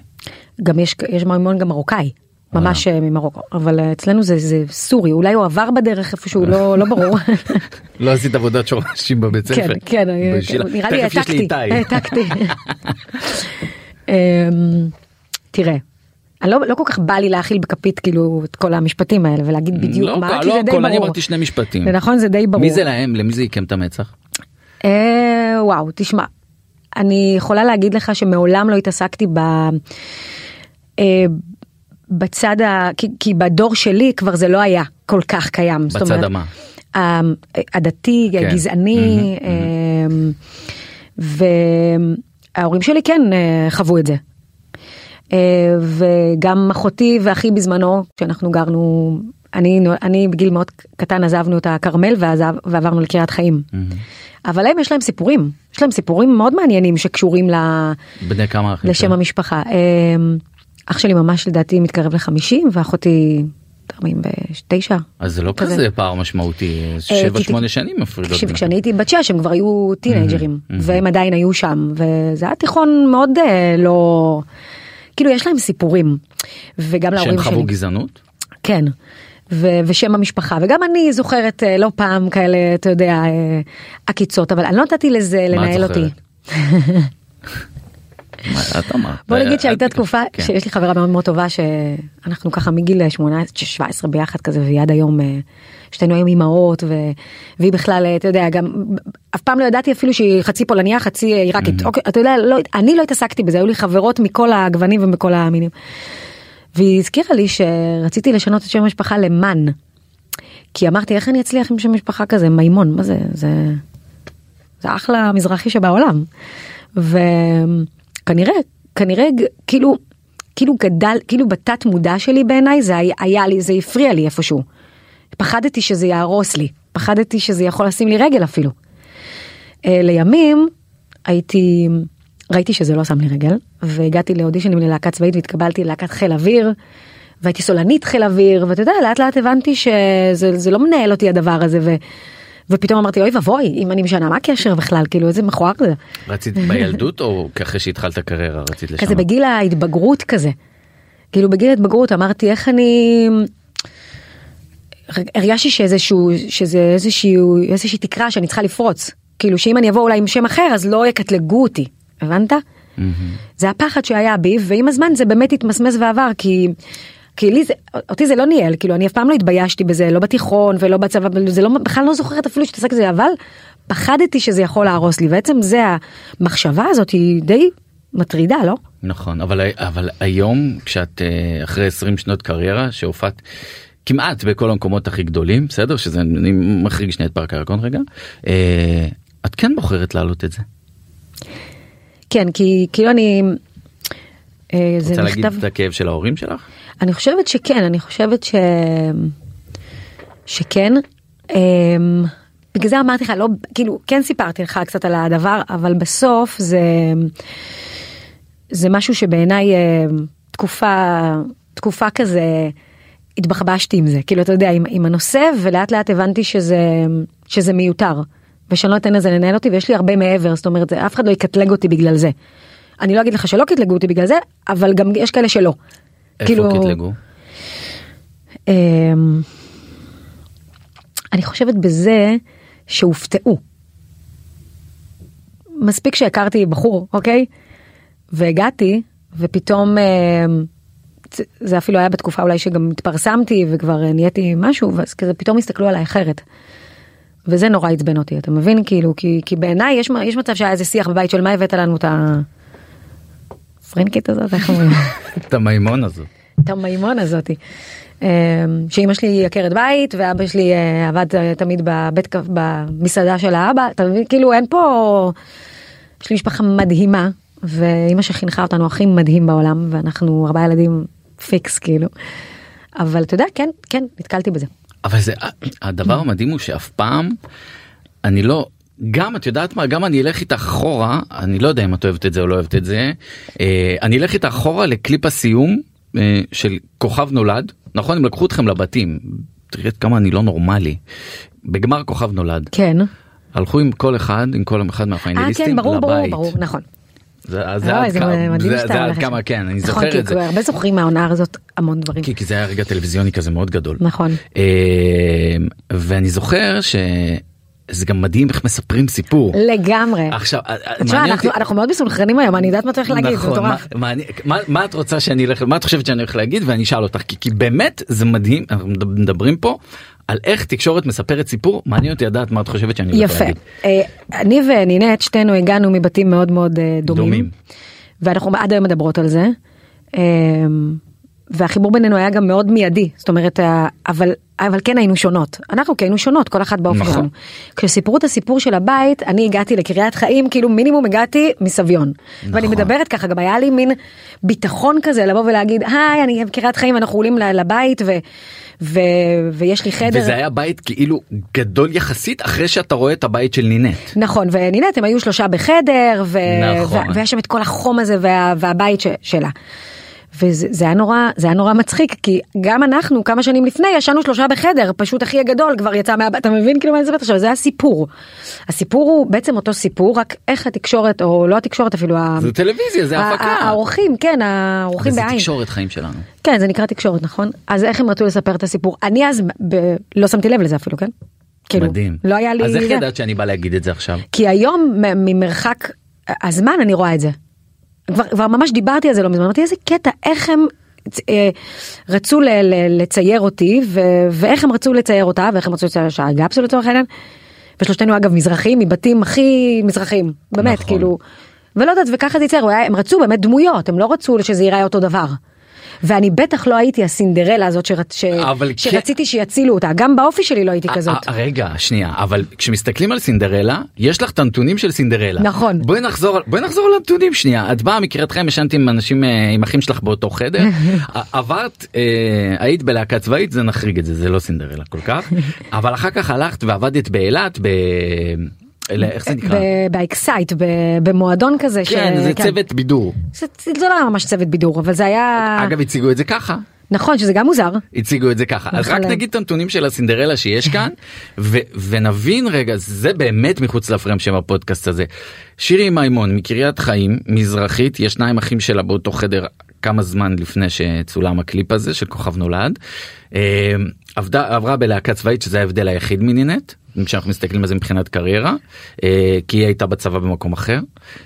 גם יש, יש מימון גם מרוקאי, ממש אה, ממרוקו, אבל אה, אצלנו זה, זה סורי, אולי הוא עבר בדרך איפשהו, לא, לא ברור. לא עשית עבודת שורשים בבית ספר. כן, כן, נראה לי העתקתי. אמ, תראה, אני לא, לא כל כך בא לי להכיל בכפית כאילו את כל המשפטים האלה ולהגיד בדיוק לא, מה, כי לא זה די הכל, אני ברור. אמרתי שני משפטים. זה נכון, זה די ברור. מי זה להם? למי זה עיקם את המצח? אה, וואו, תשמע, אני יכולה להגיד לך שמעולם לא התעסקתי ב... אה, בצד ה... כי, כי בדור שלי כבר זה לא היה כל כך קיים. בצד אומרת, המה? ה- הדתי, כן. הגזעני, מהמם, אה, וההורים שלי כן אה, חוו את זה. אה, וגם אחותי ואחי בזמנו, כשאנחנו גרנו, אני, אני בגיל מאוד קטן עזבנו את הכרמל ועזב, ועברנו לקריית חיים. מהמם. אבל הם יש להם סיפורים, יש להם סיפורים מאוד מעניינים שקשורים ל- בני כמה אחים? לשם שלך? המשפחה. אח שלי ממש לדעתי מתקרב ל-50 ואחותי 49. אז זה לא כזה. כזה פער משמעותי, שבע כי- שמונה שנים מפרידות. תקשיב. כשאני הייתי בת 6 הם כבר היו טינג'רים מהמם. והם עדיין היו שם וזה היה תיכון מאוד אה, לא כאילו יש להם סיפורים וגם שהם להורים חוו שלי גזענות? כן ו- ושם המשפחה וגם אני זוכרת אה, לא פעם כאלה אתה יודע אה, עקיצות אבל אני לא נתתי לזה לנהל אותי. זוכרת? מה את אמרת? בוא נגיד אה, שהייתה אל- תקופה כן. שיש לי חברה מאוד מאוד טובה שאנחנו ככה מגיל 18-17 ביחד כזה והיא עד היום אה, שתינו היום אימהות ו... והיא בכלל אה, אתה יודע גם אף פעם לא ידעתי אפילו שהיא חצי פולניה חצי עיראקית אוקיי אתה יודע לא, אני לא התעסקתי בזה היו לי חברות מכל הגוונים ומכל המינים. והיא הזכירה לי שרציתי לשנות את שם המשפחה למן. כי אמרתי איך אני אצליח עם שם משפחה כזה מימון מה זה זה זה אחלה מזרחי שבעולם. וכנראה כנראה ג- כאילו כאילו גדל כאילו בתת מודע שלי בעיניי זה היה, היה לי זה הפריע לי איפשהו. פחדתי שזה יהרוס לי פחדתי שזה יכול לשים לי רגל אפילו. אה, לימים הייתי ראיתי שזה לא שם לי רגל והגעתי לאודישנים ללהקה צבאית והתקבלתי ללהקת חיל אוויר. והייתי סולנית חיל אוויר ואתה יודע לאט לאט הבנתי שזה זה לא מנהל אותי הדבר הזה ו, ופתאום אמרתי אוי ואבוי אם אני משנה מה הקשר בכלל כאילו איזה מכוער זה רצית בילדות או אחרי שהתחלת קריירה רצית לשנות? כזה בגיל ההתבגרות כזה. כאילו בגיל ההתבגרות אמרתי איך אני הרגשתי שאיזשהו שזה איזשהו איזושהי תקרה שאני צריכה לפרוץ כאילו שאם אני אבוא אולי עם שם אחר אז לא יקטלגו אותי הבנת? מהמם. זה הפחד שהיה בי ועם הזמן זה באמת התמסמס ועבר כי. כי לי זה, אותי זה לא ניהל, כאילו אני אף פעם לא התביישתי בזה, לא בתיכון ולא בצבא, זה לא, בכלל לא זוכרת אפילו שהתעסקתי בזה, אבל פחדתי שזה יכול להרוס לי, בעצם זה המחשבה הזאת היא די מטרידה, לא? נכון אבל אבל היום כשאת אה, אחרי 20 שנות קריירה שהופעת כמעט בכל המקומות הכי גדולים בסדר שזה אני מחריג שנייה את פארק הירקון רגע אה, את כן בוחרת להעלות את זה. כן, כי כאילו אני... אה, זה רוצה להגיד נכתב, את הכאב של ההורים שלך? אני חושבת שכן, אני חושבת ש... שכן. אמ, בגלל זה אמרתי לך, לא, כאילו, כן סיפרתי לך קצת על הדבר, אבל בסוף זה, זה משהו שבעיניי אה, תקופה, תקופה כזה, התבחבשתי עם זה, כאילו, אתה יודע, עם, עם הנושא, ולאט לאט הבנתי שזה, שזה מיותר. ושאני לא אתן לזה לנהל אותי ויש לי הרבה מעבר זאת אומרת אף אחד לא יקטלג אותי בגלל זה. אני לא אגיד לך שלא קטלגו אותי בגלל זה אבל גם יש כאלה שלא. איפה כאילו- קטלגו? אמ, אני חושבת בזה שהופתעו. מספיק שהכרתי בחור, אוקיי? והגעתי, ופתאום, אמ, זה- אפילו היה בתקופה אולי שגם התפרסמתי וכבר אה, נהייתי משהו, ואז כזה פתאום הסתכלו עליי אחרת. וזה נורא עצבן אותי, אתה מבין? כאילו, כי, כי בעיניי יש, יש מצב שהיה איזה שיח בבית של מה הבאת לנו את הפרנקית הזאת, איך אומרים? את המימון הזאת. את המימון הזאתי. אמ, שאימא שלי היא עקרת בית ואבא שלי אה, עבד אה, תמיד בבית במסעדה של האבא אתה מבין כאילו אין פה יש לי משפחה מדהימה ואימא שחינכה אותנו הכי מדהים בעולם ואנחנו ארבעה ילדים פיקס כאילו. אבל אתה יודע כן כן נתקלתי בזה. אבל זה הדבר המדהים הוא שאף פעם אני לא גם את יודעת מה גם אני אלך איתך אחורה אני לא יודע אם את אוהבת את זה או לא אוהבת את זה אה, אני אלך איתך אחורה לקליפ הסיום אה, של כוכב נולד נכון הם לקחו אתכם לבתים תראי עד כמה אני לא נורמלי בגמר כוכב נולד כן. הלכו עם כל אחד עם כל אחד אה מהפיינליסטים כן ברור ברור לבית. ברור נכון. זה, זה, עד זה כמה, זה, זה עד כמה. כן אני נכון, זוכר כי את זה. הרבה זוכרים מהעונה הזאת המון דברים. כי, כי זה היה רגע טלוויזיוני כזה מאוד גדול. נכון. אה, ואני זוכר שזה גם מדהים איך מספרים סיפור. לגמרי. עכשיו, תשמע, אנחנו, אותי- אנחנו מאוד מסונכרנים היום, אני יודעת מה צריך להגיד, זה נכון. מה, מעניין- מה, מה את רוצה שאני אלך, מה את חושבת שאני הולך להגיד ואני אשאל אותך, כי, כי באמת זה מדהים, אנחנו מדברים פה על איך תקשורת מספרת סיפור, מעניין אותי לדעת מה את חושבת שאני הולך יפה. להגיד. אה, אני ונינט, שתינו הגענו מבתים מאוד מאוד אה, דומים. דומים. ואנחנו עד היום מדברות על זה. והחיבור בינינו היה גם מאוד מיידי, זאת אומרת, אבל, אבל כן היינו שונות. אנחנו כן היינו שונות, כל אחת באופן נכון. כשסיפרו את הסיפור של הבית, אני הגעתי לקריית חיים, כאילו מינימום הגעתי מסביון. ואני נכון. מדברת ככה, גם היה לי מין ביטחון כזה לבוא ולהגיד, היי, אני בקריית חיים, אנחנו עולים לבית, ו, ו, ויש לי חדר. וזה היה בית כאילו גדול יחסית אחרי שאתה רואה את הבית של נינט. נכון ונינט הם היו שלושה בחדר ו... נכון. ו... והיה שם את כל החום הזה וה... והבית ש... שלה. וזה זה היה נורא זה היה נורא מצחיק כי גם אנחנו כמה שנים לפני ישנו שלושה בחדר פשוט אחי הגדול כבר יצא מהבית אתה מבין כאילו מה אני מדברת עכשיו זה הסיפור. הסיפור הוא בעצם אותו סיפור רק איך התקשורת או לא התקשורת אפילו. ה- זה טלוויזיה, זה ה- הפקה. ה- האורחים כן האורחים זה בעין. תקשורת חיים שלנו. כן זה נקרא תקשורת נכון אז איך הם רצו לספר את הסיפור אני אז ב... לא שמתי לב לזה אפילו כן. כאילו, מדהים. לא היה לי אז איך זה. ידעת שאני בא להגיד את זה עכשיו? כי היום ממרחק הזמן אני רואה את זה. כבר, כבר ממש דיברתי על זה לא מזמן, אמרתי איזה קטע, איך הם אה, רצו ל, ל, לצייר אותי ו, ואיך הם רצו לצייר אותה ואיך הם רצו לצייר שעה גפסו לצורך העניין. ושלושתנו אגב מזרחים מבתים הכי מזרחיים, באמת נכון. כאילו. ולא יודעת וככה זה יצייר, הם רצו באמת דמויות, הם לא רצו שזה ייראה אותו דבר. ואני בטח לא הייתי הסינדרלה הזאת שרצ... ש... כן- שרציתי שיצילו אותה, גם באופי שלי לא הייתי כזאת. רגע שנייה אבל כשמסתכלים על סינדרלה יש לך את הנתונים של סינדרלה. נכון. בואי נחזור בואי נחזור לנתונים שנייה. את באה מקריית חיים ישנת עם אנשים אה, עם אחים שלך באותו חדר. עברת אה, היית בלהקה צבאית זה נחריג את זה זה לא סינדרלה כל כך. אבל אחר כך הלכת ועבדת באילת ב... אלה, איך זה נקרא? ב- באקזיט, במועדון כזה. כן זה צוות בידור זה, זה לא ממש צוות בידור, אבל זה היה... אגב הציגו את זה ככה נכון, שזה גם מוזר. הציגו את זה ככה אז רק נכון. נגיד את הנתונים של הסינדרלה שיש כאן ו- ונבין רגע זה באמת מחוץ לפרם שם הפודקאסט הזה. שירי מימון מקריית חיים מזרחית יש שניים אחים שלה באותו חדר כמה זמן לפני שצולם הקליפ הזה של כוכב נולד. אה, עבדה עברה בלהקה צבאית שזה ההבדל היחיד מנינט כשאנחנו מסתכלים על זה מבחינת קריירה אה, כי היא הייתה בצבא במקום אחר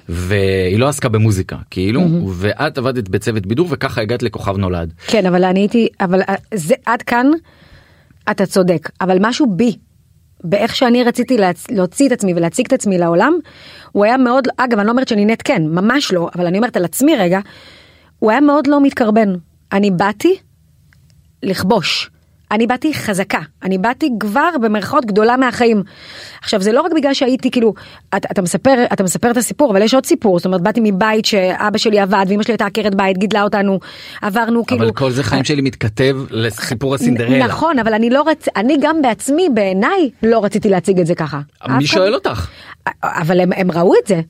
והיא לא עסקה במוזיקה כאילו ואת עבדת בצוות בידור וככה הגעת לכוכב נולד. כן, אבל אני הייתי, אבל אה, זה עד כאן, אתה צודק, אבל משהו בי, באיך שאני רציתי להצ... להוציא את עצמי ולהציג את עצמי לעולם, הוא היה מאוד, אגב, אני לא אומרת שנינט כן, ממש לא, אבל אני אומרת על עצמי רגע, הוא היה מאוד לא מתקרבן. אני באתי לכבוש. אני באתי חזקה, אני באתי כבר במרכאות גדולה מהחיים. עכשיו זה לא רק בגלל שהייתי כאילו, אתה, אתה מספר, אתה מספר את הסיפור, אבל יש עוד סיפור, זאת אומרת באתי מבית שאבא שלי עבד ואמא שלי הייתה עקרת בית, גידלה אותנו, עברנו כאילו. אבל כל זה חיים שלי מתכתב לסיפור הסינדרלה. נכון, אבל אני לא רצ... אני גם בעצמי בעיניי לא רציתי להציג את זה ככה. מי שואל אותך? אבל הם, הם ראו את זה.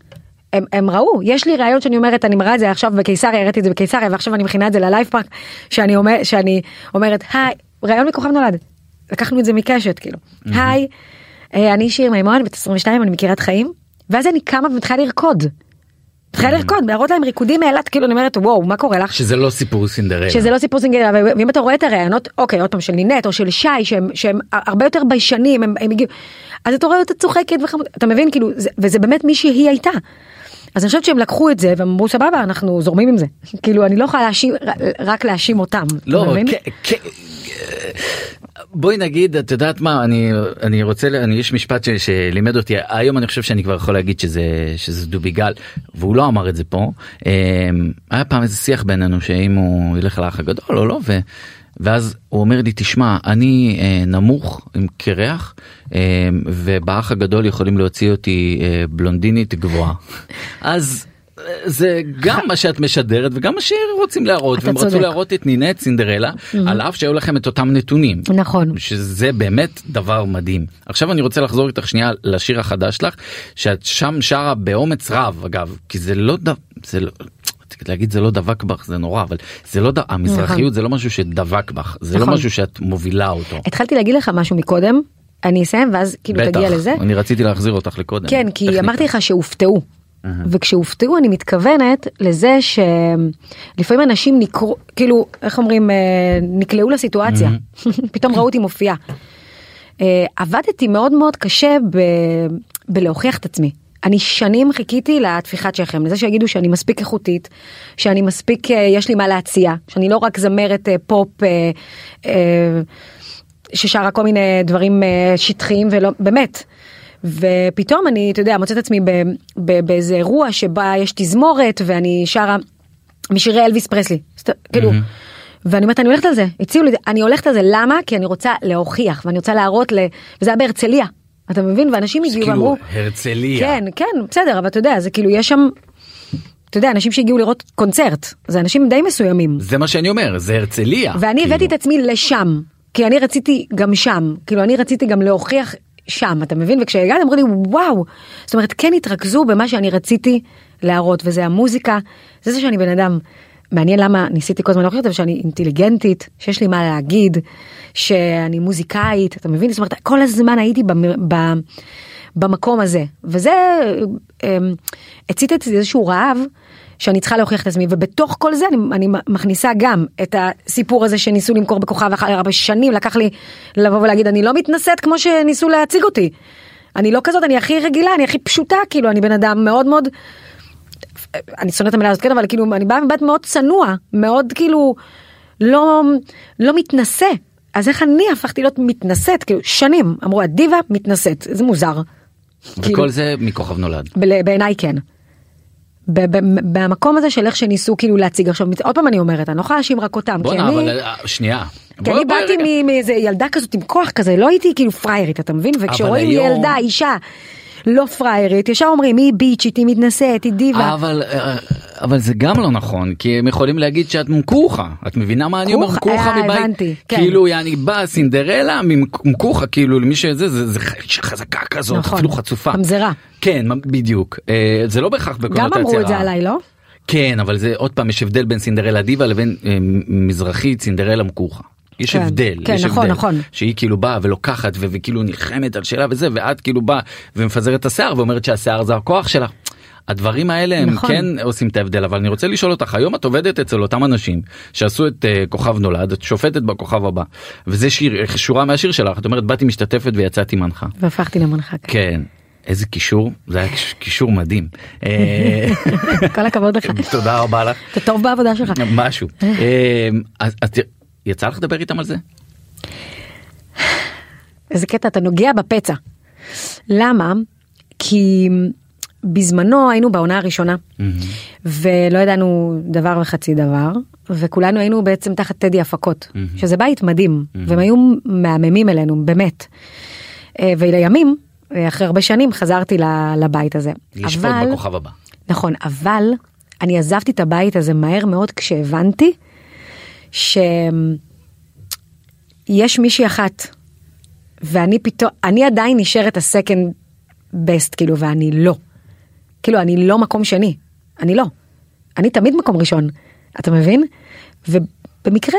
הם, הם ראו, יש לי ראיון שאני אומרת, אני מראה את זה עכשיו בקיסריה, הראיתי את זה בקיסריה, ועכשיו אני מכינה את זה ללייב פארק, שאני, אומר, שאני אומרת, היי, ראיון מכוכב נולד. לקחנו את זה מקשת, כאילו. היי, אה, אני שיר מימון, בת 22, אני מכירת חיים, ואז אני קמה ומתחילה לרקוד. מתחילה לרקוד, להראות להם ריקודים מאילת, כאילו אני אומרת, וואו, מה קורה לך? שזה לא סיפור סינדרלה. שזה לא סיפור סינגלה, ו- ואם אתה רואה את הראיונות, אוקיי, עוד פעם, של נינט או של שי, שהם, שהם הרבה יותר ביישנים, הם, הם הגיעו, אז אתה רואה אותה צוחקת וחמוד, אתה מבין, כאילו, זה, וזה באמת מי שהיא הייתה. אז אני חושבת שהם לקחו את זה והם אמרו סבבה אנחנו זורמים עם זה. כאילו אני לא יכולה להאשים רק להאשים אותם לא, אתה מבין? כ- כ- בואי נגיד את יודעת מה אני אני רוצה אני יש משפט ש, שלימד אותי היום אני חושב שאני כבר יכול להגיד שזה שזה דוביגל והוא לא אמר את זה פה. אה, היה פעם איזה שיח בינינו שאם הוא ילך לאח הגדול או לא ו, ואז הוא אומר לי תשמע אני אה, נמוך עם קרח אה, ובאח הגדול יכולים להוציא אותי אה, בלונדינית גבוהה אז. אה, זה גם מה שאת משדרת וגם מה שרוצים להראות והם רצו. להראות את נינט סינדרלה על אף שהיו לכם את אותם נתונים נכון שזה באמת דבר מדהים. עכשיו אני רוצה לחזור איתך שנייה לשיר החדש שלך, שאת שם שרה באומץ רב אגב, כי זה לא. זה לא, להגיד זה לא דבק בך זה נורא אבל זה לא ד... המזרחיות זה לא משהו שדבק בך זה לא נכון. משהו שאת מובילה אותו. התחלתי להגיד לך משהו מקודם אני אסיים ואז כאילו תגיע לזה. אני רציתי להחזיר אותך לקודם. כן, כי טכניקה. אמרתי לך שהופתעו. וכשהופתעו אני מתכוונת לזה שלפעמים אנשים נקרו, כאילו, איך אומרים, אה, נקלעו לסיטואציה, פתאום ראו אותי מופיעה. אה, עבדתי מאוד מאוד קשה ב... בלהוכיח את עצמי. אני שנים חיכיתי לטפיחת שכם, לזה שיגידו שאני מספיק איכותית, שאני מספיק, אה, יש לי מה להציע, שאני לא רק זמרת אה, פופ אה, ששרה כל מיני דברים שטחיים ולא, באמת. ופתאום אני, אתה יודע, מוצאת עצמי ב, ב, באיזה אירוע שבה יש תזמורת ואני שרה משירי אלוויס פרסלי. כאילו, ואני אומרת, אני הולכת על זה, הציעו לי, אני הולכת על זה, למה? כי אני רוצה להוכיח ואני רוצה להראות, ל... וזה היה בהרצליה, אתה מבין? ואנשים הגיעו כאילו ואמרו, הרצליה. כן, כן, בסדר, אבל אתה יודע, זה כאילו, יש שם, אתה יודע, אנשים שהגיעו לראות קונצרט, זה אנשים די מסוימים. זה מה שאני אומר זה הרצליה. ואני כאילו. הבאתי את עצמי לשם, כי אני רציתי גם שם, כאילו אני רציתי גם להוכיח שם, אתה מבין? וכשהגעתי אמרו לי וואו, זאת אומרת כן התרכזו במה שאני רציתי להראות, וזה המוזיקה, זה זה שאני בן אדם. מעניין למה ניסיתי כל הזמן להוכיח את זה, שאני אינטליגנטית, שיש לי מה להגיד, שאני מוזיקאית, אתה מבין? זאת אומרת, כל הזמן הייתי במ... ב... במקום הזה, וזה אמ, הצית אצלי איזשהו רעב שאני צריכה להוכיח את עצמי, ובתוך כל זה אני, אני מכניסה גם את הסיפור הזה שניסו למכור בכוכב אחרי הרבה שנים, לקח לי לבוא ולהגיד אני לא מתנשאת כמו שניסו להציג אותי. אני לא כזאת, אני הכי רגילה, אני הכי פשוטה, כאילו, אני בן אדם מאוד מאוד, אני שונאת את המילה הזאת, כן, אבל כאילו, אני באה מבית מאוד צנוע, מאוד כאילו, לא, לא מתנשא. אז איך אני הפכתי להיות מתנשאת, כאילו, שנים, אמרו, הדיבה מתנשאת, זה מוזר. וכל כאילו- זה מכוכב נולד. בעיניי כן. במקום הזה של איך שניסו כאילו להציג עכשיו עוד פעם אני אומרת אני לא יכולה להאשים רק אותם כי בואנה אני, אבל אה, שנייה. כי אני באתי מאיזה ילדה כזאת עם כוח כזה לא הייתי כאילו פריירית אתה מבין וכשרואים היום- ילדה אישה לא פריירית ישר אומרים היא ביצ'ית היא מתנשאת היא דיבה. אבל אה, אבל זה גם לא נכון כי הם יכולים להגיד שאת מקוחה את מבינה מה אני אומר מקוחה, אה, מבית הבנתי, כן. כאילו אני באה סינדרלה מקוחה כאילו למי שזה זה זה חזקה כזאת נכון. אפילו חצופה ממזרה. כן בדיוק אה, זה לא בהכרח גם בקונוטציה אמרו את זה. עליי לא? כן אבל זה עוד פעם יש הבדל בין סינדרלה דיבה לבין אה, מזרחית סינדרלה מקוחה. יש כן, הבדל, כן, יש נכון, הבדל, נכון. שהיא כאילו באה ולוקחת ו- וכאילו נלחמת על שאלה וזה ואת כאילו באה ומפזרת את השיער ואומרת שהשיער זה הכוח שלך. הדברים האלה הם נכון. כן עושים את ההבדל אבל אני רוצה לשאול אותך היום את עובדת אצל אותם אנשים שעשו את uh, כוכב נולד את שופטת בכוכב הבא וזה שיר שורה מהשיר שלך את אומרת באתי משתתפת ויצאתי מנחה והפכתי למנחה. כן איזה קישור זה היה קישור מדהים אה, כל הכבוד לך. תודה רבה לך אתה טוב בעבודה שלך. משהו אה, אז יצא לך לדבר איתם על זה איזה קטע אתה נוגע בפצע. למה? כי בזמנו היינו בעונה הראשונה ולא ידענו דבר וחצי דבר וכולנו היינו בעצם תחת טדי הפקות שזה בית מדהים והם היו מהממים אלינו באמת. אה, ולימים אה, אחרי הרבה שנים חזרתי לבית הזה. לשפוט אבל- בכוכב הבא. נכון, אבל אני עזבתי את הבית הזה מהר מאוד כשהבנתי שיש מישהי אחת, ואני פתאום, אני עדיין נשארת הסקנד בסט, כאילו, ואני לא. כאילו, אני לא מקום שני, אני לא. אני תמיד מקום ראשון, אתה מבין? ובמקרה,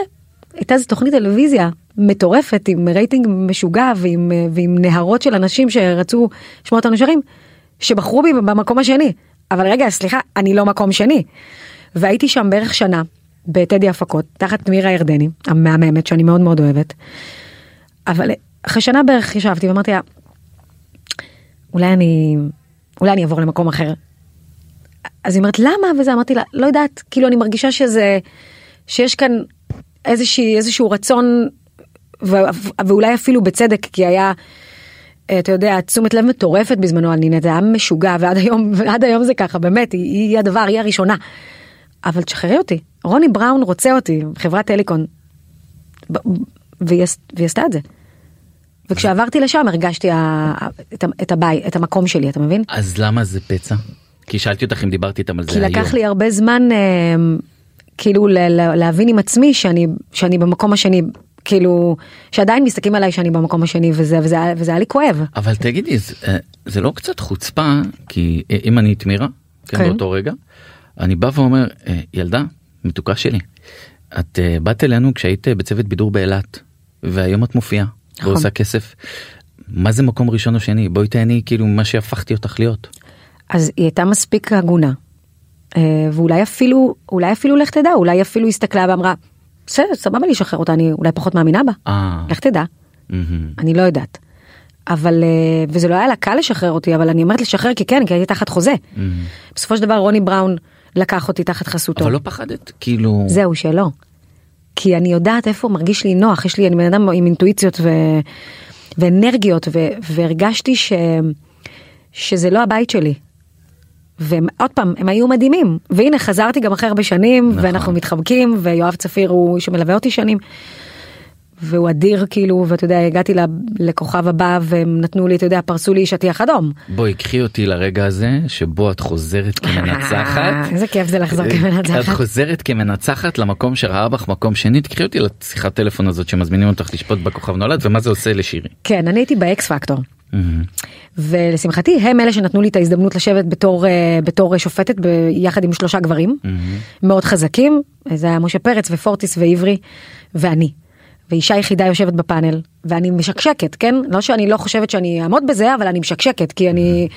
הייתה איזו תוכנית טלוויזיה מטורפת עם רייטינג משוגע ועם, ועם נהרות של אנשים שרצו לשמוע אותנו שרים, שבחרו בי במקום השני. אבל רגע, סליחה, אני לא מקום שני. והייתי שם בערך שנה, בטדי הפקות, תחת מירה ירדני, המהממת, שאני מאוד מאוד אוהבת. אבל אחרי שנה בערך ישבתי ואמרתי לה, אולי אני, אולי אני אעבור למקום אחר. אז היא אומרת למה וזה אמרתי לה לא יודעת כאילו אני מרגישה שזה שיש כאן איזושהי איזשהו רצון ו, ואולי אפילו בצדק כי היה אתה יודע תשומת לב מטורפת בזמנו על נינת זה היה משוגע ועד היום ועד היום זה ככה באמת היא, היא הדבר היא הראשונה. אבל תשחררי אותי רוני בראון רוצה אותי חברת טליקון. והיא, והיא עשתה את זה. וכשעברתי לשם הרגשתי את, את הבית את המקום שלי אתה מבין אז למה זה פצע? כי שאלתי אותך אם דיברתי איתם על זה כי היום. לקח לי הרבה זמן אה, כאילו ל- ל- להבין עם עצמי שאני שאני במקום השני כאילו שעדיין מסתכלים עליי שאני במקום השני וזה וזה וזה היה לי כואב. אבל תגידי זה, אה, זה לא קצת חוצפה כי אה, אם אני את מירה כן, כן. באותו רגע אני בא ואומר אה, ילדה מתוקה שלי את אה, באת אלינו כשהיית אה, בצוות בידור באילת והיום את מופיעה נכון. ועושה כסף. מה זה מקום ראשון או שני בואי תהני כאילו מה שהפכתי אותך להיות. אז היא הייתה מספיק הגונה. ואולי אפילו אולי אפילו לך תדע אולי אפילו הסתכלה ואמרה בסדר סבבה לי לשחרר אותה אני אולי פחות מאמינה בה. לך תדע. אני לא יודעת. אבל וזה לא היה לה קל לשחרר אותי אבל אני אומרת לשחרר כי כן כי הייתי תחת חוזה. בסופו של דבר רוני בראון לקח אותי תחת חסותו. אבל לא פחדת כאילו זהו שלא. כי אני יודעת איפה מרגיש לי נוח יש לי אני בן אדם עם אינטואיציות ו... ואנרגיות ו... והרגשתי ש... שזה לא הבית שלי. ועוד פעם הם היו מדהימים והנה חזרתי גם אחרי הרבה שנים נכון. ואנחנו מתחבקים ויואב צפיר הוא שמלווה אותי שנים. והוא אדיר כאילו ואתה יודע הגעתי לכוכב הבא והם נתנו לי אתה יודע פרסו לי שטיח אדום. בואי קחי אותי לרגע הזה שבו את חוזרת כמנצחת. איזה כיף זה לחזור את כמנצחת. חוזרת כמנצחת למקום שראה בך מקום שני תקחי אותי לשיחת טלפון הזאת שמזמינים אותך לשפוט בכוכב נולד ומה זה עושה לשירי. כן אני הייתי באקס פקטור. ולשמחתי הם אלה שנתנו לי את ההזדמנות לשבת בתור אה, בתור שופטת ביחד עם שלושה גברים מאוד חזקים זה היה משה פרץ ופורטיס ועברי ואני. ואישה יחידה יושבת בפאנל ואני משקשקת כן לא שאני לא חושבת שאני אעמוד בזה אבל אני משקשקת כי אני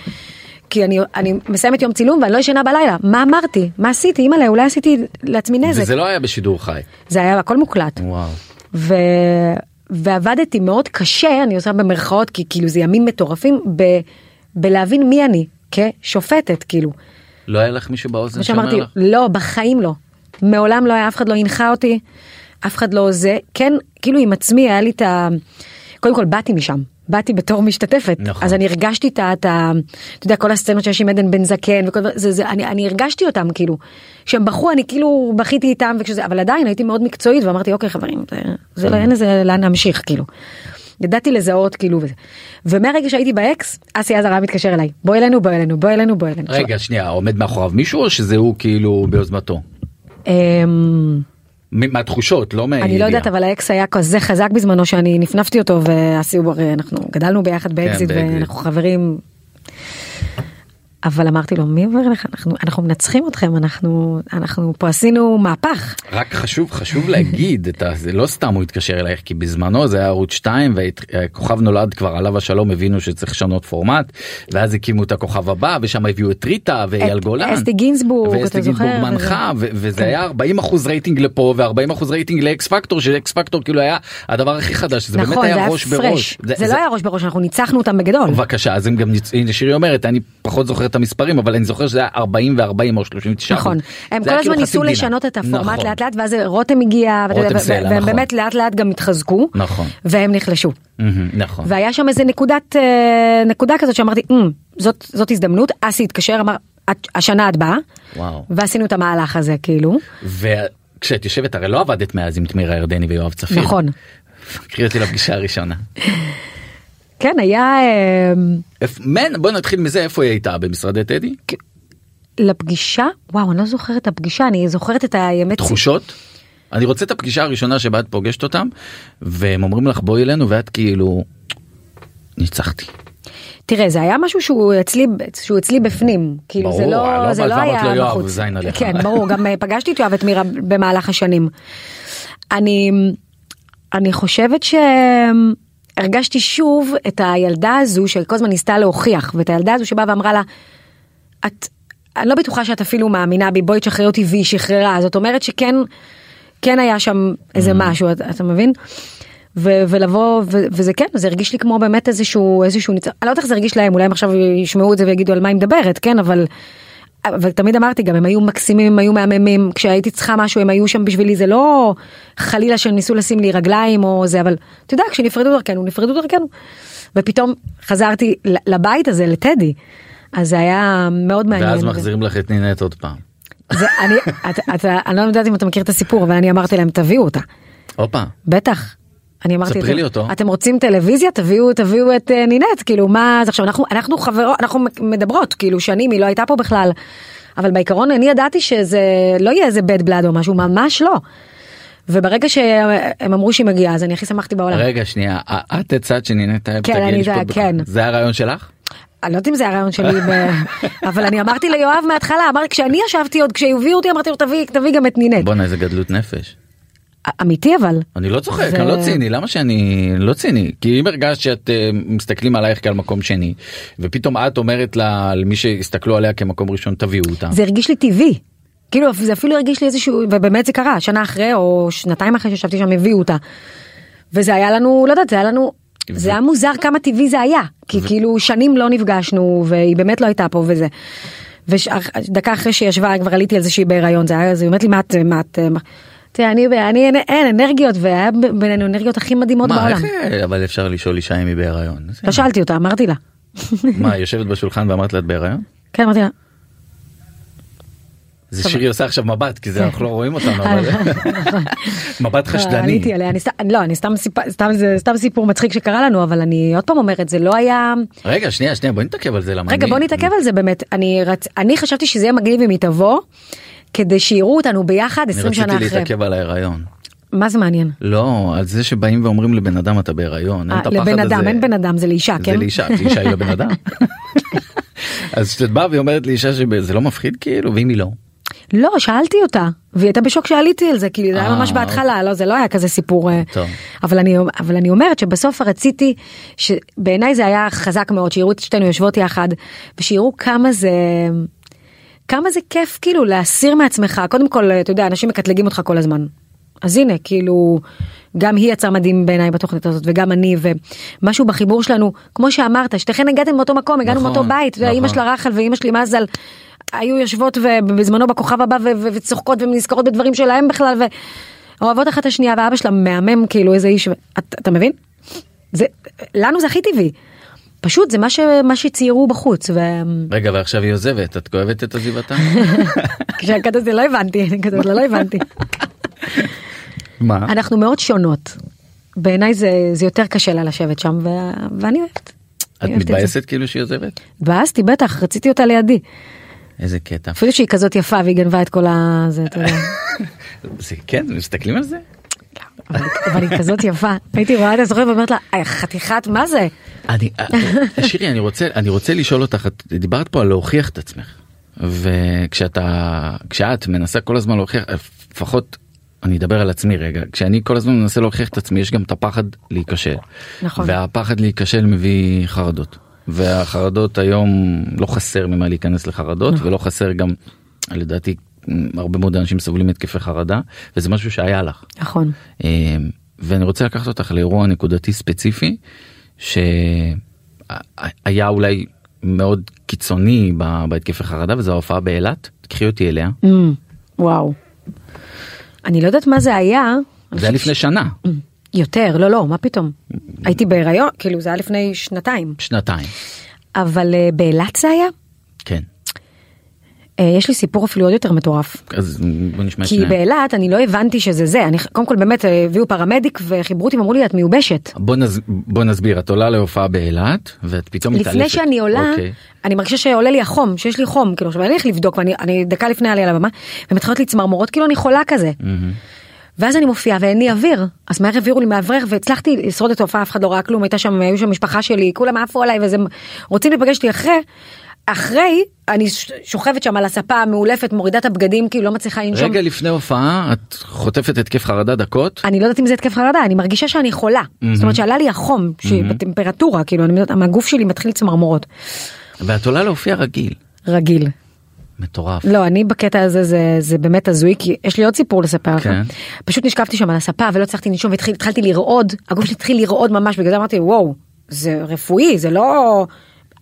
כי אני אני מסיימת יום צילום ואני לא ישנה בלילה מה אמרתי מה עשיתי אימא'לה אולי עשיתי לעצמי נזק וזה לא היה בשידור חי. זה היה הכל מוקלט. וואו. ו... ועבדתי מאוד קשה אני עושה במרכאות כי כאילו זה ימים מטורפים ב... בלהבין מי אני כשופטת כאילו. לא היה לך מישהו באוזן שאומר לך? לא בחיים לא. מעולם לא היה אף אחד לא הנחה אותי אף אחד לא זה כן כאילו עם עצמי היה לי את ה... קודם כל באתי משם. באתי בתור משתתפת נכון. אז אני הרגשתי את ה... את ה- אתה יודע כל הסצנות שיש עם עדן בן זקן וכל זה, זה אני, אני הרגשתי אותם כאילו שהם בכו אני כאילו בכיתי איתם וכשזה אבל עדיין הייתי מאוד מקצועית ואמרתי אוקיי חברים זה, זה לא אין איזה לאן להמשיך כאילו. ידעתי לזהות כאילו וזה. ומהרגע שהייתי באקס אסי עזר היה מתקשר אליי בוא אלינו בוא אלינו בוא אלינו בוא אלינו. רגע שנייה עומד מאחוריו מישהו או שזה הוא כאילו ביוזמתו? מהתחושות לא מהידיעה. אני לא יודעת אבל האקס היה כזה חזק בזמנו שאני נפנפתי אותו ואסי הוא אנחנו גדלנו ביחד באקזיט באקזיט. ואנחנו חברים. אבל אמרתי לו מי אומר לך אנחנו אנחנו מנצחים אתכם אנחנו אנחנו פה עשינו מהפך. רק חשוב חשוב להגיד את ה... זה לא סתם הוא התקשר אלייך כי בזמנו זה היה ערוץ 2 וכוכב נולד כבר עליו השלום הבינו שצריך לשנות פורמט ואז הקימו את הכוכב הבא ושם הביאו את ריטה ואייל גולן. אסתי גינזבורג ואסתי. גינזבורג מנחה וזה כן. היה 40 אחוז רייטינג לפה ו40 אחוז רייטינג לאקס פקטור שאקס פקטור כאילו היה הדבר הכי חדש זה באמת נכון היה ראש. בראש. זה לא היה ראש בראש אנחנו ניצחנו אותם בגדול. בבקשה אז הם גם ניצ- שירי אומרת אני פחות זוכר את המספרים אבל אני זוכר שזה היה 40 ו40 או 39. נכון הם כל הזמן כאילו ניסו. לשנות את הפורמט נכון. לאט לאט ואז רותם הגיע והם נכון. באמת לאט לאט גם התחזקו נכון. והם נחלשו. נכון. והיה שם איזה נקודת אה, נקודה כזאת שאמרתי "אמ, זאת זאת הזדמנות אסי התקשר אמר "את- השנה את באה. ועשינו את המהלך הזה כאילו וכשאת יושבת הרי לא עבדת מאז עם תמירה ירדני ויואב צפיר. נכון קחי אותי לפגישה הראשונה. כן היה אה, איפ- מן בוא נתחיל מזה איפה היא הייתה במשרדי טדי? לפגישה וואו אני לא זוכרת את הפגישה אני זוכרת את הימי תחושות? אני רוצה את הפגישה הראשונה שבה את פוגשת אותם והם אומרים לך בואי אלינו ואת כאילו ניצחתי. תראה זה היה משהו שהוא אצלי שהוא אצלי בפנים כאילו ברור, זה לא לא זה לא היה "יואב, בחוץ זין עליך." כן ברור גם אה, פגשתי את יואב את מירה במהלך השנים. אני, אני חושבת שהרגשתי שוב את הילדה הזו שכל הזמן ניסתה להוכיח, ואת הילדה הזו שבאה ואמרה לה, את, אני לא בטוחה שאת אפילו מאמינה בי, בואי תשחררי אותי, והיא שחררה, זאת אומרת שכן, כן היה שם איזה משהו, אתה, אתה מבין? ו- ולבוא, ו- וזה כן, זה הרגיש לי כמו באמת איזשהו, איזשהו ניצחון, אני לא יודעת איך זה הרגיש להם, אולי הם עכשיו ישמעו את זה ויגידו על מה היא מדברת, כן, אבל, אבל תמיד אמרתי גם, הם היו מקסימים, הם היו מהממים, כשהייתי צריכה משהו הם היו שם בשבילי, זה לא חלילה שהם ניסו לשים לי רגליים או זה, אבל אתה יודע, כשנפרדו דרכנו, נפרדו דרכנו. ופתאום חזרתי לבית הזה, לטדי, אז זה היה מאוד מעניין. ואז מחזירים לך את נינט עוד פעם. זה, אני, את, את, אני לא יודעת אם אתה מכיר את הסיפור, אבל אני אמרתי להם, תביאו אותה. הופה. בטח. אני אמרתי, ספרי לי אותו. אתם רוצים טלוויזיה תביאו תביאו את אה, נינט כאילו מה עכשיו אנחנו אנחנו חברות אנחנו מדברות כאילו שנים היא לא הייתה פה בכלל. אבל בעיקרון אני ידעתי שזה לא יהיה איזה bad blood או משהו ממש לא. וברגע שהם אמרו שהיא מגיעה אז אני הכי שמחתי בעולם. רגע שנייה את הצעת שנינט היה כן, אני זה- כן. זה הרעיון שלך? אני לא יודעת אם זה הרעיון שלי ב... אבל אני אמרתי ליואב מההתחלה אמרתי כשאני ישבתי עוד כשהביאו אותי אמרתי לו תביא תביא גם את נינט. בואנה איזה גדלות נפש. אמיתי אבל. אני לא צוחק, זה- אני לא ציני, למה שאני לא ציני? כי אם הרגשת שאת אה, מסתכלים עלייך כעל מקום שני, ופתאום את אומרת לה- למי שהסתכלו עליה כמקום ראשון תביאו אותה. זה הרגיש לי טבעי. כאילו זה אפילו הרגיש לי איזשהו ובאמת זה קרה שנה אחרי או שנתיים אחרי שישבתי שם הביאו אותה. וזה היה לנו לא יודעת זה היה לנו זה היה מוזר כמה טבעי זה היה כי כאילו שנים לא נפגשנו והיא באמת לא הייתה פה וזה. ודקה אחרי שהיא ישבה כבר עליתי על זה שהיא בהיריון זה היה זה באמת לי מה את מה את תראה, אני אני אין- אין אנרגיות והיה בינינו אנרגיות הכי מדהימות מה, בעולם. איך, אה, אבל אפשר לשאול אישה אם היא בהיריון. לא שאלתי אותה אמרתי לה. מה, יושבת בשולחן ואמרת לה את בהיריון? כן אמרתי לה. זה שירי עושה עכשיו מבט כי זה אנחנו לא רואים אותנו אבל מבט לא, חשדני. עניתי עליה, אני סתם, לא, אני סתם סיפור מצחיק שקרה לנו, אבל אני עוד פעם אומרת, זה לא היה... רגע שנייה שנייה בואי נתעכב על זה למה רגע, בוא נתעכב על זה באמת. אני חשבתי שזה יהיה מגניב אם היא תבוא, כדי שיראו אותנו ביחד אני 20 שנה רציתי אחרי. להתעכב על ההיריון. מה זה מעניין? לא על זה שבאים ואומרים לבן אדם אתה בהיריון. אין אה, את הפחד לבן אדם. אין בן אדם, זה לאישה, זה כן? לאישה, כי אישה היא לבן אדם. אז כשאת באה ואומרת לאישה שזה לא מפחיד כאילו ואם היא לא. לא, שאלתי אותה, והיא הייתה בשוק שעליתי על זה, כי זה היה אה, ממש בהתחלה, לא, זה לא היה כזה סיפור. אה, טוב. אבל אני, אבל אני אומרת שבסוף רציתי, שבעיניי זה היה חזק מאוד, שיראו את שתינו יושבות יחד, ושיראו כמה זה, כמה זה כיף כאילו להסיר מעצמך, קודם כל, אתה יודע, אנשים מקטלגים אותך כל הזמן. אז הנה, כאילו, גם היא יצאה מדהים בעיניי בתוכנית הזאת, וגם אני, ומשהו בחיבור שלנו, כמו שאמרת, שתיכן הגעתם מאותו מקום, הגענו נכון, מאותו בית, נכון. ואימא שלה רחל ואימא שלי מזל, היו יושבות ובזמנו בכוכב הבא וצוחקות ונזכרות בדברים שלהם בכלל, ואוהבות אחת את השנייה, ואבא שלה מהמם, כאילו איזה איש, אתה, אתה מבין? זה, לנו זה הכי טבעי. פשוט זה מה, ש, מה שציירו בחוץ, רגע ועכשיו היא עוזבת את כואבת את עזיבתה? וכשכתבתי לא הבנתי, אני כתבת לה לא הבנתי. מה? אנחנו מאוד שונות. בעיניי זה, זה יותר קשה לה לשבת שם, ו... ואני אוהבת. את. מתבאסת כאילו שהיא עוזבת? התבאסתי בטח, רציתי אותה לידי. איזה קטע. אפילו שהיא כזאת יפה והיא גנבה את כל ה... זה, אתה יודע. זה- כן מסתכלים על זה? אבל היא- כזאת יפה. הייתי רואה את הזוכרת ואומרת לה, "אה, חתיכת מה זה? אני אה, שירי אני רוצה אני רוצה לשאול אותך את דיברת פה על להוכיח את עצמך וכשאתה כשאת מנסה כל הזמן להוכיח לפחות אני אדבר על עצמי רגע כשאני כל הזמן מנסה להוכיח את עצמי יש גם את הפחד להיכשל נכון. והפחד להיכשל מביא חרדות והחרדות היום לא חסר ממה להיכנס לחרדות נכון. ולא חסר גם לדעתי הרבה מאוד אנשים סובלים מתקפי חרדה וזה משהו שהיה לך. נכון. אה, ואני רוצה לקחת אותך לאירוע נקודתי ספציפי שהיה אולי מאוד קיצוני בהתקפי חרדה וזו ההופעה באילת תקחי אותי אליה Mm, וואו. אני לא יודעת מה זה היה. זה היה לפני שנה ש- יותר, לא, לא, מה פתאום. הייתי בהיריון, כאילו זה היה לפני שנתיים. שנתיים אבל אה, באילת זה היה? כן יש לי סיפור אפילו עוד יותר מטורף. אז בוא נשמע את כי. באילת אני לא הבנתי שזה זה, אני קודם כל באמת אה, הביאו פרמדיק וחיברו אותי ואמרו לי את מיובשת. בוא, נס... בוא נסביר את עולה להופעה באילת ואת פתאום מתעלפת. לפני שאני עולה, אוקיי. אני מרגישה שעולה לי החום, שיש לי חום, כאילו עכשיו אני הולך לבדוק ואני אני דקה לפני עלייה לבמה, ומתחילות לי צמרמורות כאילו אני חולה כזה. מהמם. ואז אני מופיעה ואין לי אוויר, אז מהר העבירו לי מאוורר והצלחתי לשרוד את ההופעה, אף אחד לא ראה כלום, הייתה שם, היו שם משפחה שלי, כולם עפו עליי וזה, רוצים להיפגש איתי אחרי, אחרי, אני שוכבת שם על הספה המאולפת, מורידה את הבגדים, כאילו לא מצליחה לנשום. רגע לפני הופעה את חוטפת התקף חרדה דקות. אני לא יודעת אם זה התקף חרדה, אני מרגישה שאני חולה. זאת אומרת שעלה לי החום, שהיא בטמפרטורה, כאילו, אני, יודעת, הגוף שלי מתחיל צמרמורות. ואת עולה להופיע רגיל. רגיל. מטורף. לא, אני בקטע הזה זה, זה באמת הזוי, כי יש לי עוד סיפור לספר לך. כן. פשוט נשכבתי שם על הספה ולא הצלחתי לנשום והתחלתי לרעוד, הגוף שלי התחיל לרעוד ממש, בגלל זה אמרתי, וואו, זה רפואי, זה לא...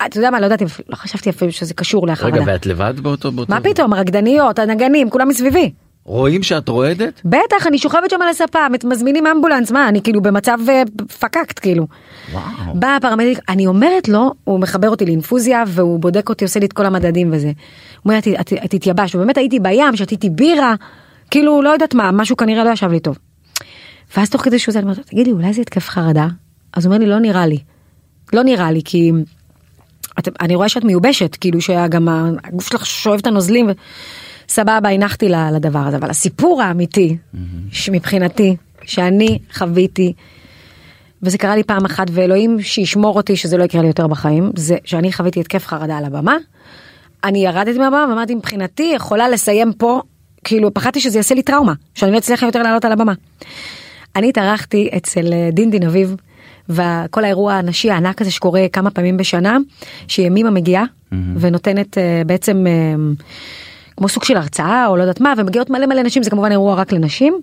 אתה יודע מה, לא ידעתי, לא חשבתי אפילו שזה קשור להחרדה. רגע ואת לבד באותו באותו. מה פתאום, הרקדניות, הנגנים, כולם מסביבי. רואים שאת רועדת? בטח, אני שוכבת שם על הספה, מזמינים אמבולנס, מה, אני כאילו במצב אה, פקקט, כאילו. וואו. בא הפרמדיק, אני אומרת לו, הוא מחבר אותי לאינפוזיה והוא בודק אותי, עושה לי את כל המדדים וזה. הוא אומר, "את- התייבשת, ובאמת הייתי בים, שתיתי בירה, כאילו, לא יודעת מה, משהו כנראה לא ישב לי טוב. ואז תוך כדי שהוא זה, אני אומרת, תגידי, אולי זה התקף חרדה? אז הוא אומר לי, לא נראה לי. לא נראה לי, כי את, אני רואה שאת מיובשת, כאילו שגם הגוף שלך שואב את הנוזלים. ו... סבבה, הנחתי לדבר הזה, אבל הסיפור האמיתי, מבחינתי, שאני חוויתי, וזה קרה לי פעם אחת, ואלוהים שישמור אותי שזה לא יקרה לי יותר בחיים, זה שאני חוויתי התקף חרדה על הבמה. אני ירדתי מהבמה ואמרתי, מבחינתי יכולה לסיים פה, כאילו פחדתי שזה יעשה לי טראומה, שאני לא אצליח יותר לעלות על הבמה. אני התארחתי אצל אה, דין דין אביב, וכל האירוע הנשי הענק הזה שקורה כמה פעמים בשנה, שימימה מגיעה ונותנת אה, בעצם אה, כמו סוג של הרצאה או לא יודעת מה, ומגיעות מלא מלא נשים, זה כמובן אירוע רק לנשים,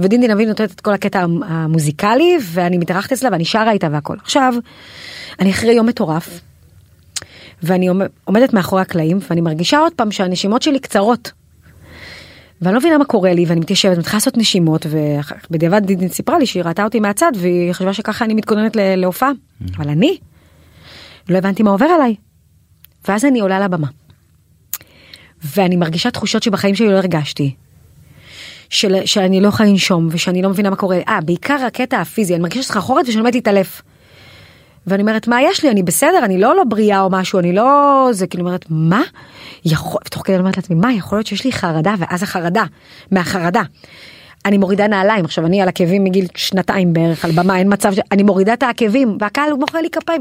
ודין דין אביב נותנת את כל הקטע המ- המוזיקלי, ואני מתארחת אצלה ואני שרה איתה והכל. עכשיו, אני אחרי יום מטורף, ואני עומד- עומדת מאחורי הקלעים, ואני מרגישה עוד פעם שהנשימות שלי קצרות. ואני לא מבינה מה קורה לי ואני מתיישבת מתחילה לעשות נשימות ובדיעבד דידין סיפרה לי שהיא ראתה אותי מהצד והיא חשבה שככה אני מתכוננת להופעה אבל אני לא הבנתי מה עובר עליי. ואז אני עולה לבמה. ואני מרגישה תחושות שבחיים שלי לא הרגשתי. של, שאני לא יכולה לנשום ושאני לא מבינה מה קורה. אה, בעיקר הקטע הפיזי, אני מרגישה סחרחורת ושאני עומדת להתעלף. ואני אומרת, מה יש לי? אני בסדר, אני לא לא בריאה או משהו, אני לא... זה כאילו אומרת, מה? יכול... ותוך כדי אומרת לעצמי, מה, יכול להיות שיש לי חרדה, ואז החרדה, מהחרדה. אני מורידה נעליים, עכשיו אני על עקבים מגיל שנתיים בערך על במה, אין מצב ש... אני מורידה את העקבים, והקהל הוא מוחא לי כפיים.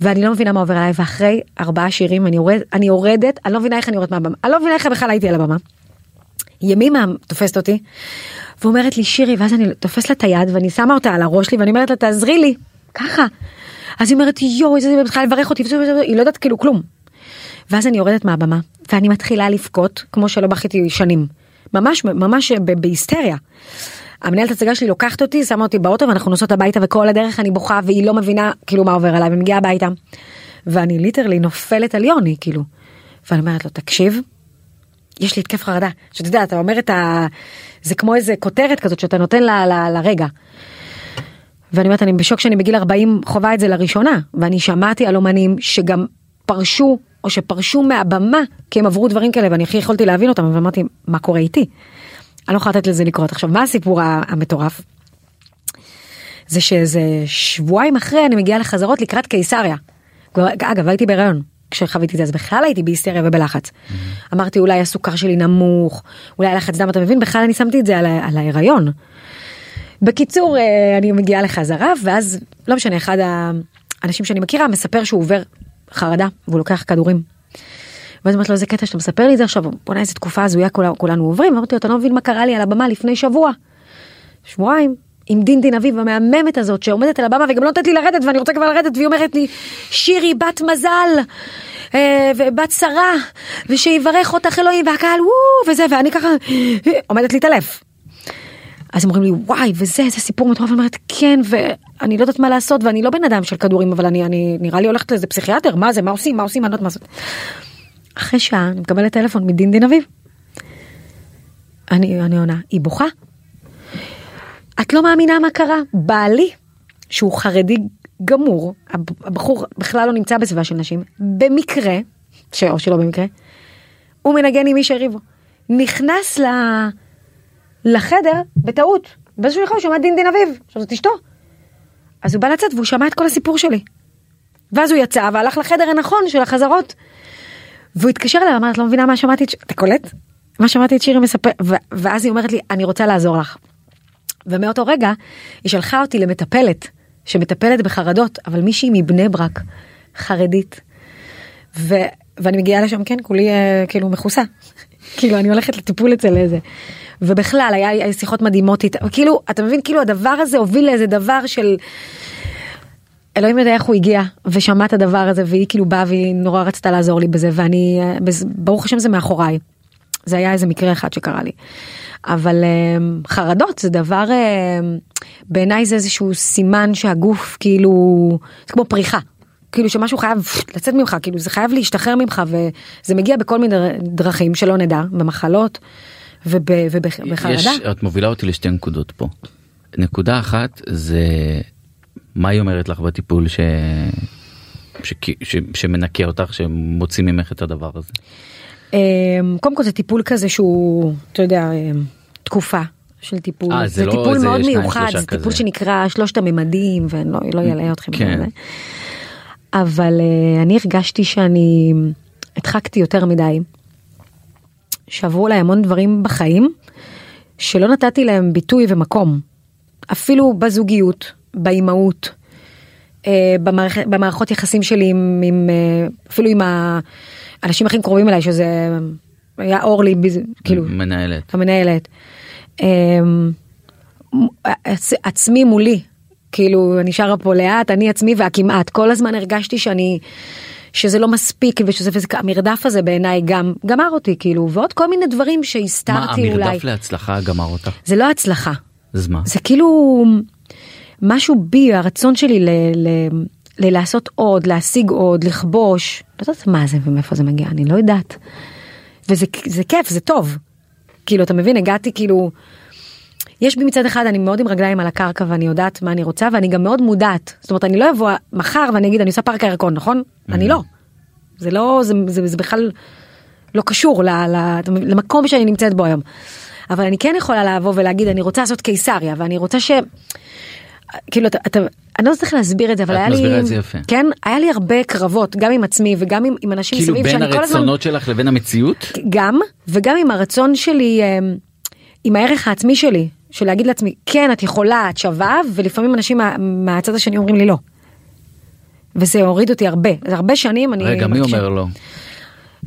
ואני לא מבינה מה עובר עליי, ואחרי ארבעה שירים אני, יורד, אני יורדת, אני לא מבינה איך אני יורדת מהבמה, אני לא מבינה איך בכלל הייתי על הבמה. ימימה תופסת אותי, ואומרת לי שירי, ואז אני תופסת לה את היד ואני שמה אותה על הראש שלי ואני אומרת לה תעזרי לי, ככה. אז היא אומרת יואו איזה צריכה לברך אותי, וזה, וזה, וזה, היא לא יודעת כאילו כלום. ואז אני יורדת מהבמה ואני מתחילה לבכות כמו שלא בכיתי שנים, ממש ממש בהיסטריה. המנהלת הצגה שלי לוקחת אותי, שמה אותי באוטו ואנחנו נוסעות הביתה וכל הדרך אני בוכה והיא לא מבינה כאילו מה עובר עליי ומגיעה הביתה. ואני ליטרלי נופלת על יוני כאילו. ואני אומרת לו תקשיב, יש לי התקף חרדה. שאתה יודע, אתה אומר את ה... זה כמו איזה כותרת כזאת שאתה נותן ל, ל, לרגע. ואני אומרת, אני בשוק שאני בגיל 40 חווה את זה לראשונה, ואני שמעתי על אומנים שגם פרשו, או שפרשו מהבמה, כי הם עברו דברים כאלה, ואני הכי יכולתי להבין אותם, אבל אמרתי, מה קורה איתי? אני לא יכולה לתת לזה לקרות. עכשיו, מה הסיפור המטורף? זה שאיזה שבועיים אחרי אני מגיעה לחזרות לקראת קיסריה. אגב, הייתי בהיריון כשחוויתי את זה, אז בכלל הייתי בהיסטריה ובלחץ. אמרתי, אולי הסוכר שלי נמוך, אולי לחץ דם, אתה מבין? בכלל אני שמתי את זה על, על ההיריון. בקיצור, אה, אני מגיעה לחזרה, ואז, לא משנה, אחד האנשים שאני מכירה מספר שהוא עובר חרדה, והוא לוקח כדורים. ואז אמרתי לו, איזה קטע שאתה מספר לי את זה עכשיו, בוא'נה איזה תקופה הזויה כולה- כולנו עוברים, אמרתי לו, אתה לא מבין מה קרה לי על הבמה לפני שבוע. שבועיים, עם דין דין אביב המהממת הזאת שעומדת על הבמה וגם לא נותנת לי לרדת ואני רוצה כבר לרדת והיא אומרת לי שירי בת מזל אה, ובת שרה ושיברך אותך אלוהים והקהל וואו וזה ואני ככה אה, עומדת להתעלף. אז הם אומרים לי וואי וזה איזה סיפור מטורף אני אומרת כן ואני לא יודעת מה לעשות ואני לא בן אדם של כדורים אבל אני אני נראה לי הולכת לאיזה פסיכיאטר מה זה מה עושים מה עושים אני לא יודעת מה לעשות. אחרי שעה אני מקבלת טלפון מדין דין אביב. אני אני עונה היא בוכה. את לא מאמינה מה קרה בעלי שהוא חרדי גמור הב- הבחור בכלל לא נמצא בסביבה של נשים במקרה ש- או שלא במקרה הוא מנגן עם מי שהריבו נכנס ל... לחדר בטעות באיזשהו אחד הוא שמע דין דין אביב עכשיו זאת אשתו אז הוא בא לצאת והוא שמע את כל הסיפור שלי ואז הוא יצא והלך לחדר הנכון של החזרות והוא התקשר אליי ואמר את לא מבינה מה שמעתי את ש... אתה קולט? מה שמעתי את שירי מספר ו... ואז היא אומרת לי אני רוצה לעזור לך. ומאותו רגע היא שלחה אותי למטפלת שמטפלת בחרדות אבל מישהי מבני ברק חרדית. ואני מגיעה לשם כן כולי אה, כאילו מכוסה. כאילו אני הולכת לטיפול אצל איזה. ובכלל היה שיחות מדהימות איתה כאילו אתה מבין כאילו הדבר הזה הוביל לאיזה דבר של. אלוהים יודע איך הוא הגיע ושמע את הדבר הזה והיא כאילו באה והיא נורא רצתה לעזור לי בזה ואני אה, ברוך השם זה מאחוריי. זה היה איזה מקרה אחד שקרה לי. אבל אה, חרדות זה דבר בעיניי זה איזשהו סימן שהגוף כאילו זה כמו פריחה. כאילו שמשהו חייב לצאת ממך כאילו זה חייב להשתחרר ממך וזה מגיע בכל מיני דרכים שלא נדע במחלות ובחרדה. יש, את מובילה אותי לשתי נקודות פה. נקודה אחת זה מה היא אומרת לך בטיפול ש... ש... ש... שמנקה אותך שמוציא ממך את הדבר הזה. אמ, קודם כל זה טיפול כזה שהוא אתה יודע אמ, תקופה של טיפול אה, זה לא טיפול מאוד מיוחד זה טיפול כזה. שנקרא שלושת הממדים ואני לא, לא אלאה אתכם כן. אבל אה, אני הרגשתי שאני הדחקתי יותר מדי. שעברו עליי המון דברים בחיים שלא נתתי להם ביטוי ומקום. אפילו בזוגיות, באימהות, אה, במערכ... במערכות יחסים שלי עם, עם אה, אפילו עם האנשים הכי קרובים אליי שזה היה אורלי כאילו מנהלת. המנהלת. אמ, עצ- עצמי מולי כאילו אני שרה פה לאט אני עצמי והכמעט כל הזמן הרגשתי שאני שזה לא מספיק ושזה וזה, המרדף הזה בעיניי גם גמר אותי כאילו ועוד כל מיני דברים מה שהסתרתי אולי המרדף להצלחה גמר אותך? זה לא הצלחה אז מה? זה כאילו משהו בי הרצון שלי ל, ל, ללעשות עוד להשיג עוד לכבוש לא יודעת מה זה ומאיפה זה מגיע אני לא יודעת. וזה זה כיף זה טוב. כאילו אתה מבין הגעתי כאילו. יש בי מצד אחד אני מאוד עם רגליים על הקרקע ואני יודעת מה אני רוצה ואני גם מאוד מודעת זאת אומרת אני לא אבוא מחר ואני אגיד אני עושה פארק הירקון נכון אני לא. זה לא זה, זה, זה בכלל לא קשור ל, ל, למקום שאני נמצאת בו היום. אבל אני כן יכולה לבוא ולהגיד אני רוצה לעשות קיסריה ואני רוצה ש... כאילו אתה, אתה אני לא איך להסביר את זה אבל את היה לי מסבירה את זה יפה. כן היה לי הרבה קרבות גם עם עצמי וגם עם, עם אנשים כאילו מסביב בין כל הזמן הרצונות שלך לבין המציאות? גם וגם עם הרצון שלי אמ, עם הערך העצמי שלי של להגיד לעצמי כן את יכולה את שווה ולפעמים אנשים מה, מהצד השני אומרים לי לא. וזה הוריד אותי הרבה זה הרבה שנים אני רגע מי אומר לא?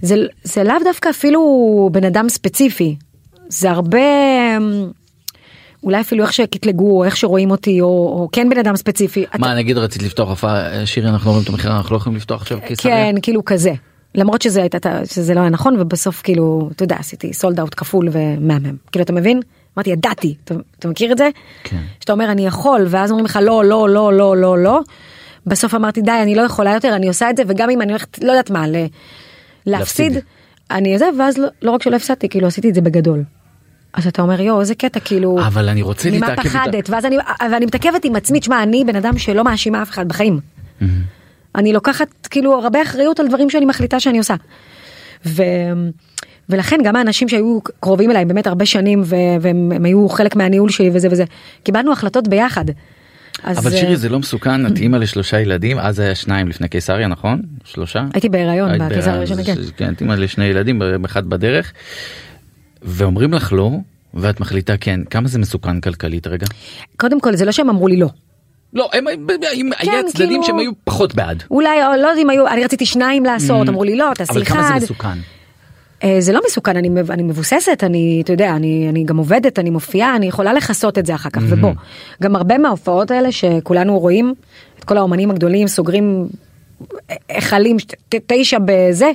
זה, זה לאו דווקא אפילו בן אדם ספציפי זה הרבה אולי אפילו איך שקטלגו או איך שרואים אותי או, או כן בן אדם ספציפי. אתה- מה נגיד רצית לפתוח הופעה שירי אנחנו רואים את המחיר אנחנו לא יכולים לפתוח עכשיו קיסריה? כן כאילו כזה למרות שזה שזה לא היה נכון ובסוף כאילו אתה יודע עשיתי סולד אאוט כפול ומהמם כאילו אתה מבין אמרתי ידעתי אתה, אתה מכיר את זה כן. שאתה אומר אני יכול ואז אומרים לך לא לא לא לא לא לא בסוף אמרתי די אני לא יכולה יותר אני עושה את זה וגם אם אני הולכת לא יודעת מה ל, להפסיד. אני זה ואז לא, לא רק שלא הפסדתי כאילו עשיתי את זה בגדול. אז אתה אומר יואו איזה קטע כאילו אבל אני רוצה ממה להתעכב איתך. פחדת ואז אני ואני מתעכבת עם עצמי תשמע אני בן אדם שלא מאשימה אף אחד בחיים. אני לוקחת כאילו הרבה אחריות על דברים שאני מחליטה שאני עושה. ו... ולכן גם האנשים שהיו קרובים אליי באמת הרבה שנים. והם הם היו חלק מהניהול שלי וזה וזה קיבלנו החלטות ביחד. אז אבל אה, שירי זה לא מסוכן את אימא לשלושה ילדים אז היה שניים לפני קיסריה נכון? שלושה? הייתי בהיריון היית בקיסר בהיריון, הראשון אז- כן. כן, את אימא לשני ילדים אחד בדרך. ואומרים לך לא ואת מחליטה כן כמה זה מסוכן כלכלית רגע? קודם כל זה לא שהם אמרו לי לא. לא הם הם- היה צדדים כאילו- שהם היו פחות בעד. אולי או לא יודעת אם היו אני רציתי שניים לעשות אמרו לי לא תעשי אבל כמה אחד. זה מסוכן? אה, זה לא מסוכן אני, אני מבוססת אני אתה יודע אני אני גם עובדת אני מופיעה אני יכולה לכסות את זה אחר כך ובוא גם הרבה מההופעות האלה שכולנו רואים את כל האומנים הגדולים סוגרים היכלים ש- ת- תשע בזה.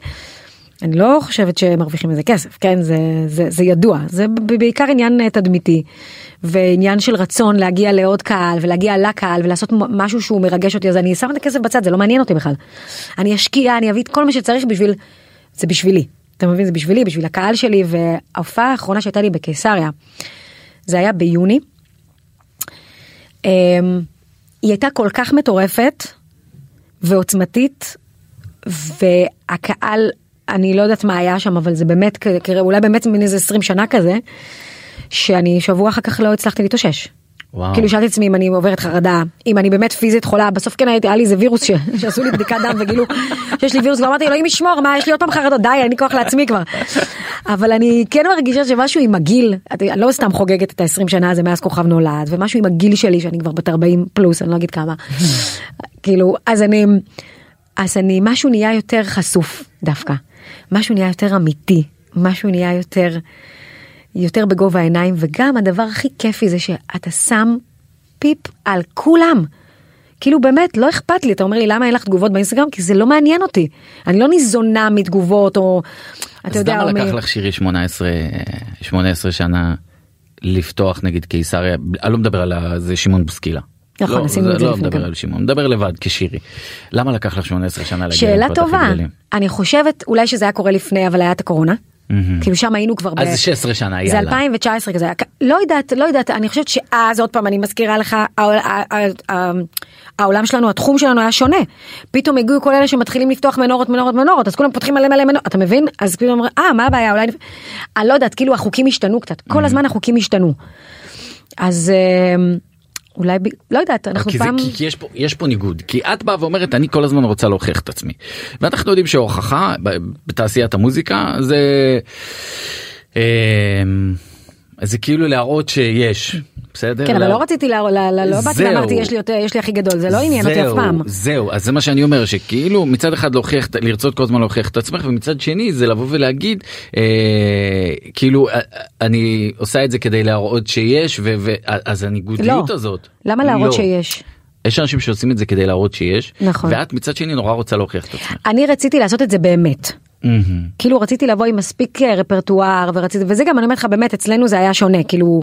אני לא חושבת שמרוויחים מזה כסף כן זה זה זה ידוע זה בעיקר עניין אה, תדמיתי ועניין של רצון להגיע לעוד קהל ולהגיע לקהל ולעשות משהו שהוא מרגש אותי אז אני שם את הכסף בצד זה לא מעניין אותי בכלל. אני אשקיע אני אביא את כל מה שצריך בשביל זה בשבילי אתה מבין זה בשבילי בשביל הקהל שלי וההופעה האחרונה שהייתה לי בקיסריה זה היה ביוני. אמ, היא הייתה כל כך מטורפת ועוצמתית והקהל אני לא יודעת מה היה שם אבל זה באמת אולי באמת מין איזה 20 שנה כזה שאני שבוע אחר כך לא הצלחתי להתאושש. וואו. כאילו שאלתי עצמי אם אני עוברת חרדה אם אני באמת פיזית חולה בסוף כן הייתי היה לי איזה וירוס ש... שעשו לי בדיקת דם וגילו שיש לי וירוס ואמרתי אלוהים ישמור מה יש לי עוד פעם חרדות די אין לי כוח לעצמי כבר. אבל אני כן מרגישה שמשהו עם הגיל אני לא סתם חוגגת את ה-20 שנה הזה מאז כוכב נולד ומשהו עם הגיל שלי שאני כבר בת 40 פלוס אני לא אגיד כמה. כאילו אז אני אז אני, משהו נהיה יותר חשוף דווקא. משהו נהיה יותר אמיתי. משהו נהיה יותר, יותר בגובה העיניים, וגם הדבר הכי כיפי זה שאתה שם פיפ על כולם. כאילו באמת לא אכפת לי אתה אומר לי למה אין לך תגובות באינסטגרם כי זה לא מעניין אותי אני לא ניזונה מתגובות או אתה יודע. אז למה לקח לך שירי 18 18 שנה לפתוח נגיד קיסריה אני לא מדבר על זה שמעון בוסקילה. נכון, לא, עשינו את זה לא לפני מדבר כמה. על שמעון מדבר לבד כשירי. למה לקח לך 18 שנה להגיע שאלה למקומות הכי טובה גדולים? אני חושבת אולי שזה היה קורה לפני אבל היה את הקורונה. מהמם. כאילו שם היינו כבר ב... אז זה 16 שנה זה יאללה. 2019 כזה לא יודעת לא יודעת אני חושבת שאז עוד פעם אני מזכירה לך העולם שלנו התחום שלנו היה שונה פתאום הגיעו כל אלה שמתחילים לפתוח מנורות מנורות מנורות אז כולם פותחים מלא מלא מנורות אתה מבין אז אומרים אה מה הבעיה אולי נפ-" אני לא יודעת כאילו החוקים השתנו קצת Mm. כל הזמן החוקים השתנו אז אה, אולי ב- לא יודעת אנחנו כי, זה, פעם כי, כי יש פה יש פה ניגוד. כי את באה ואומרת אני כל הזמן רוצה להוכיח את עצמי. ואנחנו יודעים שהוכחה בתעשיית המוזיקה זה אמ, זה כאילו להראות שיש בסדר כן אבל לא רציתי לה- לא באתי. ואמרתי יש לי יותר יש לי הכי גדול זה לא עניין אותי אף פעם. זהו אז זה מה שאני אומר שכאילו מצד אחד להוכיח לרצות כל הזמן להוכיח את עצמך ומצד שני זה לבוא ולהגיד אה, כאילו אה, אני עושה את זה כדי להראות שיש אז הניגודיות לא. הזאת. למה להראות לא. שיש? יש אנשים שעושים את זה כדי להראות שיש נכון. ואת מצד שני נורא רוצה להוכיח את עצמך. אני רציתי לעשות את זה באמת. מהמם. כאילו רציתי לבוא עם מספיק אה, רפרטואר ורציתי וזה גם אני אומרת לך באמת אצלנו זה היה שונה כאילו.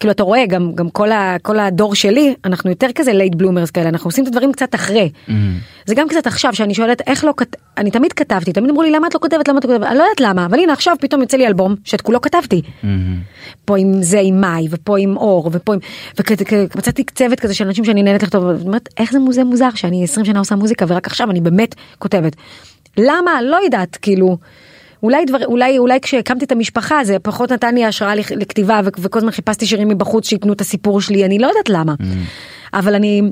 כאילו אתה רואה גם גם כל, ה, כל הדור שלי אנחנו יותר כזה late bloomers כאלה אנחנו עושים את הדברים קצת אחרי. זה גם קצת עכשיו שאני שואלת איך לא כת... אני תמיד כתבתי תמיד אמרו לי למה את לא כותבת למה את לא כותבת אני לא יודעת למה אבל הנה עכשיו פתאום יוצא לי אלבום שאת כולו כתבתי. מהמם. פה עם זה עם מאי ופה עם אור ופה עם ומצאתי צוות כזה של אנשים שאני נהנית לכתוב איך זה מוזר מוזר שאני 20 שנה עושה מוזיקה ורק עכשיו אני באמת כותבת. למה לא יודעת כאילו. אולי דבר אולי אולי כשהקמתי את המשפחה זה פחות נתן לי השראה לכ- לכתיבה וכל הזמן חיפשתי שירים מבחוץ שייתנו את הסיפור שלי אני לא יודעת למה אבל אני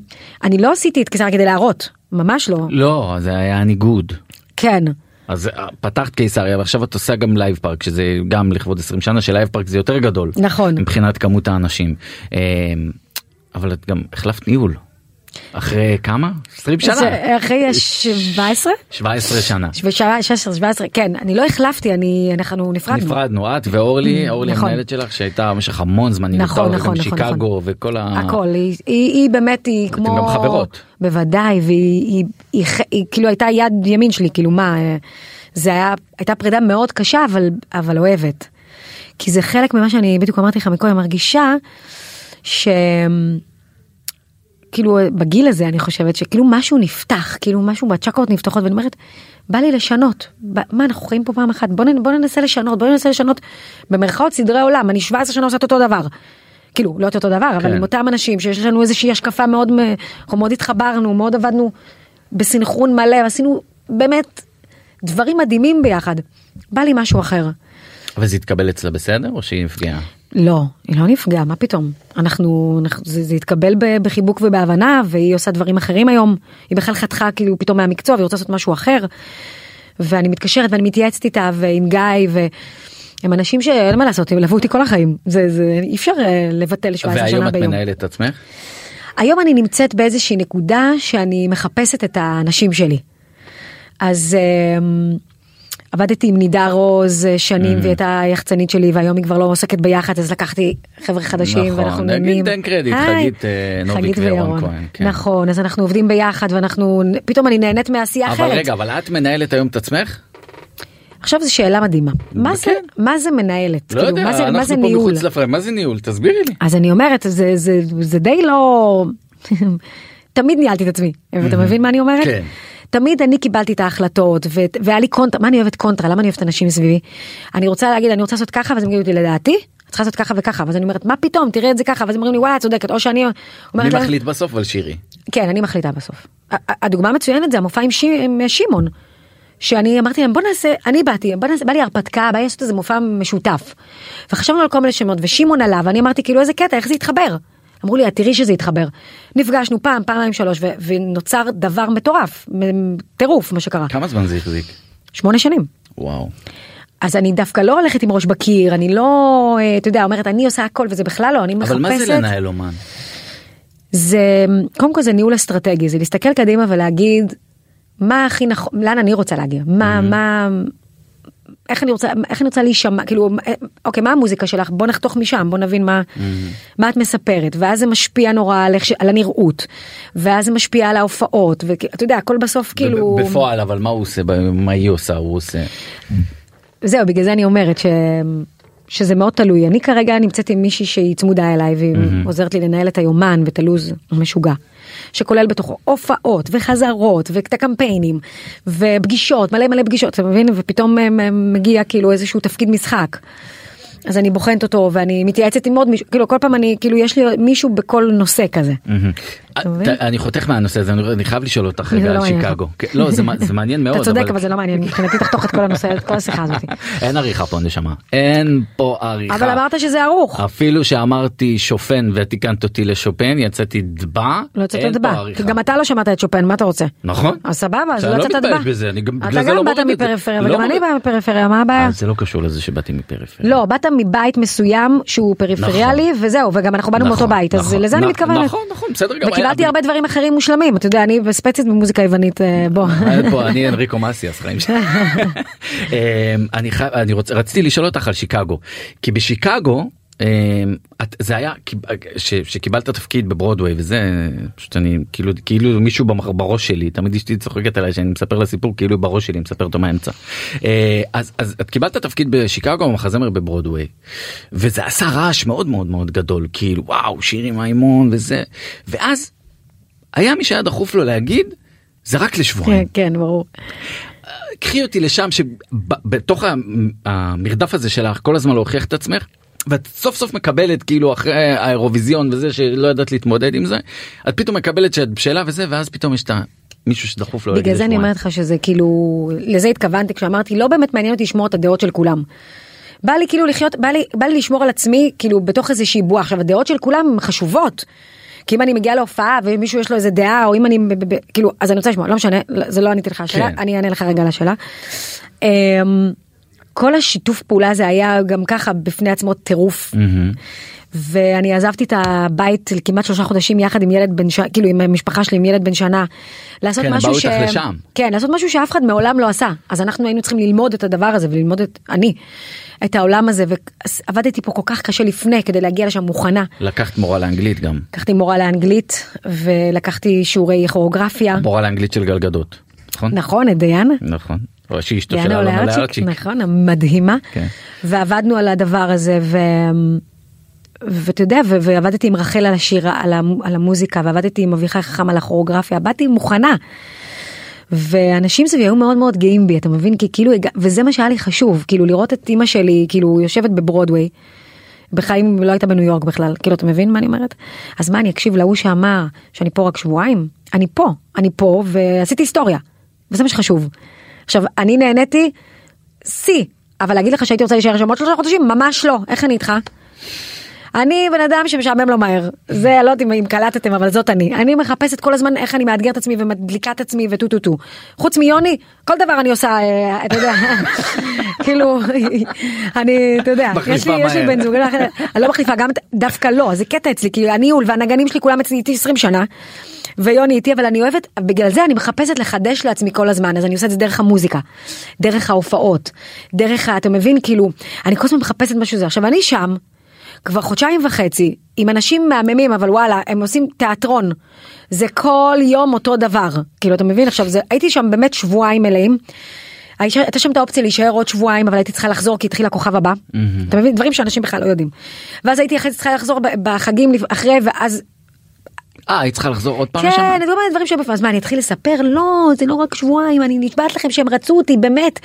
אני לא עשיתי את קיסריה כדי להראות ממש לא לא זה היה ניגוד. כן אז אה, פתחת קיסריה ועכשיו את עושה גם לייב פארק שזה גם לכבוד 20 שנה שלייב פארק זה יותר גדול. נכון. מבחינת כמות האנשים. אה, אבל את גם החלפת ניהול. אחרי כמה? 20 שנה. זה אחרי 17 17 שנה. 16 17 כן אני לא החלפתי אני אנחנו נפרדנו. נפרדנו את ואורלי אורלי נכון. המנהלת שלך שהייתה במשך המון זמן נכון, נכון, גם נכון, שיקגו וכל ה... הכל היא, היא, היא באמת היא אתם כמו גם חברות. בוודאי והיא היא, היא, היא, היא כאילו הייתה יד ימין שלי כאילו מה אה, זה היה הייתה פרידה מאוד קשה אבל אבל אוהבת. כי זה חלק ממה שאני בדיוק אמרתי לך מקודם מרגישה ש... כאילו בגיל הזה אני חושבת שכאילו משהו נפתח כאילו משהו בצ'קרות נפתחות ואני אומרת בא לי לשנות ב- מה אנחנו חיים פה פעם אחת בוא, נ, בוא ננסה לשנות בוא ננסה לשנות במרכאות סדרי עולם אני 17 שנה עושה את אותו דבר. כאילו לא את אותו דבר אבל כן. עם אותם אנשים שיש לנו איזושהי השקפה מאוד אנחנו מאוד התחברנו מאוד עבדנו בסנכרון מלא עשינו באמת דברים מדהימים ביחד בא לי משהו אחר. אבל זה התקבל אצלה בסדר או שהיא נפגעה? לא, היא לא נפגעה, מה פתאום? אנחנו, אנחנו זה, זה התקבל בחיבוק ובהבנה, והיא עושה דברים אחרים היום. היא בכלל חתכה כאילו פתאום מהמקצוע, והיא רוצה לעשות משהו אחר. ואני מתקשרת ואני מתייעצת איתה, ועם גיא, והם אנשים שאין מה לעשות, הם ליוו אותי כל החיים. זה, זה אי אפשר אה, לבטל 17 והיום שנה את ביום. מנהלת את עצמך? היום אני נמצאת באיזושהי נקודה שאני מחפשת את האנשים שלי. אז אמ, עבדתי עם נידה רוז אה, שנים והיא הייתה היחצנית שלי והיום היא כבר לא עוסקת ביחד אז לקחתי חבר'ה חדשים נכון, ואנחנו נגיד, נהנים. תן קרדיט, חגית, אה, נוביק וירון כהן, כן. נכון אז אנחנו עובדים ביחד ואנחנו פתאום אני נהנית מעשייה אחרת. אבל רגע אבל את מנהלת היום את עצמך? עכשיו זו שאלה מדהימה. מה זה כן. מה זה מנהלת? לא כאילו, יודע, מה זה- מה זה אנחנו פה ניהול? מחוץ לפריים, מה זה ניהול? תסבירי לי. אז אני אומרת זה זה זה די לא תמיד ניהלתי את עצמי אתה מבין מה אני אומרת? כן. תמיד אני קיבלתי את ההחלטות ו- והיה לי קונטרה מה אני אוהבת קונטרה למה אני אוהבת אנשים סביבי אני רוצה להגיד אני רוצה לעשות ככה ואז הם יגידו לי לדעתי צריכה לעשות ככה וככה ואז אני אומרת מה פתאום תראה את זה ככה ואז אומרים לי וואלה את צודקת או שאני מי אומרת להם מחליט בסוף על שירי? כן אני מחליטה בסוף הדוגמה המצוינת זה המופע עם, ש... עם שמעון. שאני אמרתי להם בוא נעשה אני באתי בוא נעשה בא לי הרפתקה בא לי לעשות איזה מופע משותף. וחשבנו על כל מיני שמות ושמעון עלה ואני אמרתי כאילו איזה קטע איך זה יתחבר. אמרו לי "את תראי שזה יתחבר. נפגשנו פעם פעמיים שלוש ו- ונוצר דבר מטורף טירוף מה שקרה כמה זמן זה החזיק? שמונה שנים. וואו. אז אני דווקא לא הולכת עם ראש בקיר אני לא אה, אתה יודע אומרת אני עושה הכל וזה בכלל לא אני מחפשת. אבל מה זה לנהל אומן? זה קודם כל זה ניהול אסטרטגי זה להסתכל קדימה ולהגיד מה הכי נכון, לאן אני רוצה להגיע, מה, מה, איך אני רוצה, איך אני רוצה להישמע, כאילו, אוקיי, מה המוזיקה שלך? בוא נחתוך משם, בוא נבין מה, מה את מספרת, ואז זה משפיע נורא על, איך על הנראות, ואז זה משפיע על ההופעות, ואתה יודע, הכל בסוף כאילו, בפועל אבל מה הוא עושה מה היא עושה הוא עושה. זהו, בגלל זה אני אומרת ש... שזה מאוד תלוי. אני כרגע נמצאת עם מישהי שהיא צמודה אליי והיא עוזרת לי לנהל את היומן ואת הלו"ז המשוגע. שכולל בתוכו הופעות וחזרות ואת הקמפיינים ופגישות מלא מלא פגישות אתה מבין ופתאום אה, מגיע כאילו איזשהו תפקיד משחק. אז אני בוחנת אותו ואני מתייעצת עם עוד מישהו כאילו כל פעם אני כאילו יש לי מישהו בכל נושא כזה. ת- אני חותך מהנושא הזה אני חייב לשאול אותך רגע לא על מעניין שיקגו. כן, לא זה מע- זה מעניין מאוד. אתה צודק אבל זה לא מעניין מבחינתי תחתוך את כל הנושא את כל השיחה הזאת. אין עריכה פה נשמה אין פה עריכה. אבל אמרת שזה ערוך. אפילו שאמרתי שופן ותיקנת אותי לשופן יצאתי דבע. לא יצאת. כי גם אתה לא שמעת את שופן, מה אתה רוצה? נכון. אז סבבה, אז לא לא יצאת גם- בגלל אתה זה לא גם באת. מפריפריה, לא וגם אני. באה מפריפריה, מה הבעיה? אה, זה לא קשור לזה שבאתי מפריפריה. לא, באת מבית מסוים שהוא פריפריאלי, וזהו, וגם אנחנו באנו מאותו נכון, בית, אז נכון, לזה אני מתכוונת. נכון נכון בסדר גם. וקיבלתי היה- הרבה דברים אחרים מושלמים, אתה יודע, אני בספצית במוזיקה יוונית, אה, בוא. היה פה אני אנריקו מסיאס חיים שלי. אמ, אני רוצה רציתי לשאול אותך על שיקגו כי בשיקגו. אמ, זה היה שקיבלת תפקיד בברודוויי וזה פשוט אני כאילו כאילו מישהו בראש שלי תמיד אשתי צוחקת עליי שאני מספר לה סיפור כאילו בראש שלי מספר אותו מהאמצע. אה, אז אז את קיבלת תפקיד בשיקגו במחזמר בברודוויי וזה עשה רעש מאוד מאוד מאוד גדול כאילו וואו שיר עם האימון וזה ואז היה מי שהיה דחוף לו להגיד זה רק לשבועיים. כן, כן, ברור. קחי אותי לשם שבתוך המרדף הזה שלך כל הזמן להוכיח את עצמך. ואת סוף סוף מקבלת כאילו אחרי האירוויזיון וזה שלא ידעת להתמודד עם זה את פתאום מקבלת שאת בשלה וזה ואז פתאום יש את מישהו שדחוף לו. בגלל זה אני. אומרת לך שזה כאילו, לזה התכוונתי כשאמרתי, לא באמת מעניין אותי לשמור את הדעות של כולם. בא לי כאילו לחיות, בא לי, בא לי לשמור על עצמי כאילו בתוך איזושהי בועה. עכשיו הדעות של כולם חשובות. כי אם אני מגיעה להופעה ומישהו יש לו איזה דעה או אם אני כאילו אז אני רוצה לשמוע לא משנה זה לא עניתי לך השאלה כן. אני אענה לך רגע על השאלה. אמ, כל השיתוף פעולה הזה היה גם ככה בפני עצמו טירוף. מהמם. ואני עזבתי את הבית כמעט שלושה חודשים יחד עם ילד בן שנה, כאילו עם המשפחה שלי עם ילד בן שנה. לעשות כן, משהו ש... כן, לעשות משהו שאף אחד מעולם לא עשה. אז אנחנו היינו צריכים ללמוד את הדבר הזה וללמוד את, אני, את העולם הזה, ועבדתי פה כל כך קשה לפני כדי להגיע לשם מוכנה. לקחת מורה לאנגלית גם לקחתי מורה לאנגלית ולקחתי שיעורי כוריאוגרפיה. מורה לאנגלית של גלגדות. נכון? נכון, את דיין. נכון. או שהיא אשתו של אלונה לארצ'יק. נכון, המדהימה. כן. ועבדנו על הדבר הזה ו... ואתה יודע, ו- ועבדתי עם רחל על השיר, על, המ- על המוזיקה, ועבדתי עם אביחי חכם על הכוריאוגרפיה, באתי מוכנה. ואנשים סביבי היו מאוד מאוד גאים בי, אתה מבין? כי כאילו, וזה מה שהיה לי חשוב, כאילו לראות את אימא שלי, כאילו יושבת בברודוויי, בחיים לא הייתה בניו יורק בכלל, כאילו אתה מבין מה אני אומרת? אז מה אני אקשיב להוא שאמר שאני פה רק שבועיים? אני פה, אני פה ועשיתי היסטוריה, וזה מה שחשוב. עכשיו, אני נהניתי שיא, אבל להגיד לך שהייתי רוצה להישאר שם עוד שלושה חודשים? ממש לא, איך אני איתך? אני בן אדם שמשעמם לו מהר, זה לא יודעת אם- קלטתם אבל זאת אני, אני מחפשת כל הזמן איך אני מאתגר את עצמי ומדליקה את עצמי וטו טו טו. חוץ מיוני, כל דבר אני עושה, אה, אתה יודע, כאילו, אני, אתה יודע, יש לי, יש לי. בן זוג, אני לא מחליפה, גם דווקא לא, זה קטע אצלי, כאילו הניהול והנגנים שלי כולם אצלי איתי 20 שנה. ויוני איתי אבל אני אוהבת בגלל זה אני מחפשת לחדש לעצמי כל הזמן אז אני עושה את זה דרך המוזיקה דרך ההופעות דרך. אתה מבין כאילו אני כל הזמן מחפשת משהו זה עכשיו אני שם כבר חודשיים וחצי עם אנשים מהממים אבל וואלה הם עושים תיאטרון זה כל יום אותו דבר כאילו אתה מבין עכשיו זה הייתי שם באמת שבועיים מלאים. הייתה שם את האופציה להישאר עוד שבועיים אבל הייתי צריכה לחזור כי התחיל הכוכב הבא אתה מבין דברים שאנשים בכלל לא יודעים. ואז הייתי אחרי זה צריכה לחזור בחגים אחרי ואז אה היית צריכה לחזור עוד פעם כן, לשם? אני אומרת דברים שבפעם, אז מה, אני אתחיל לספר? לא, זה לא רק שבועיים, אני נשבעת לכם שהם רצו אותי, באמת.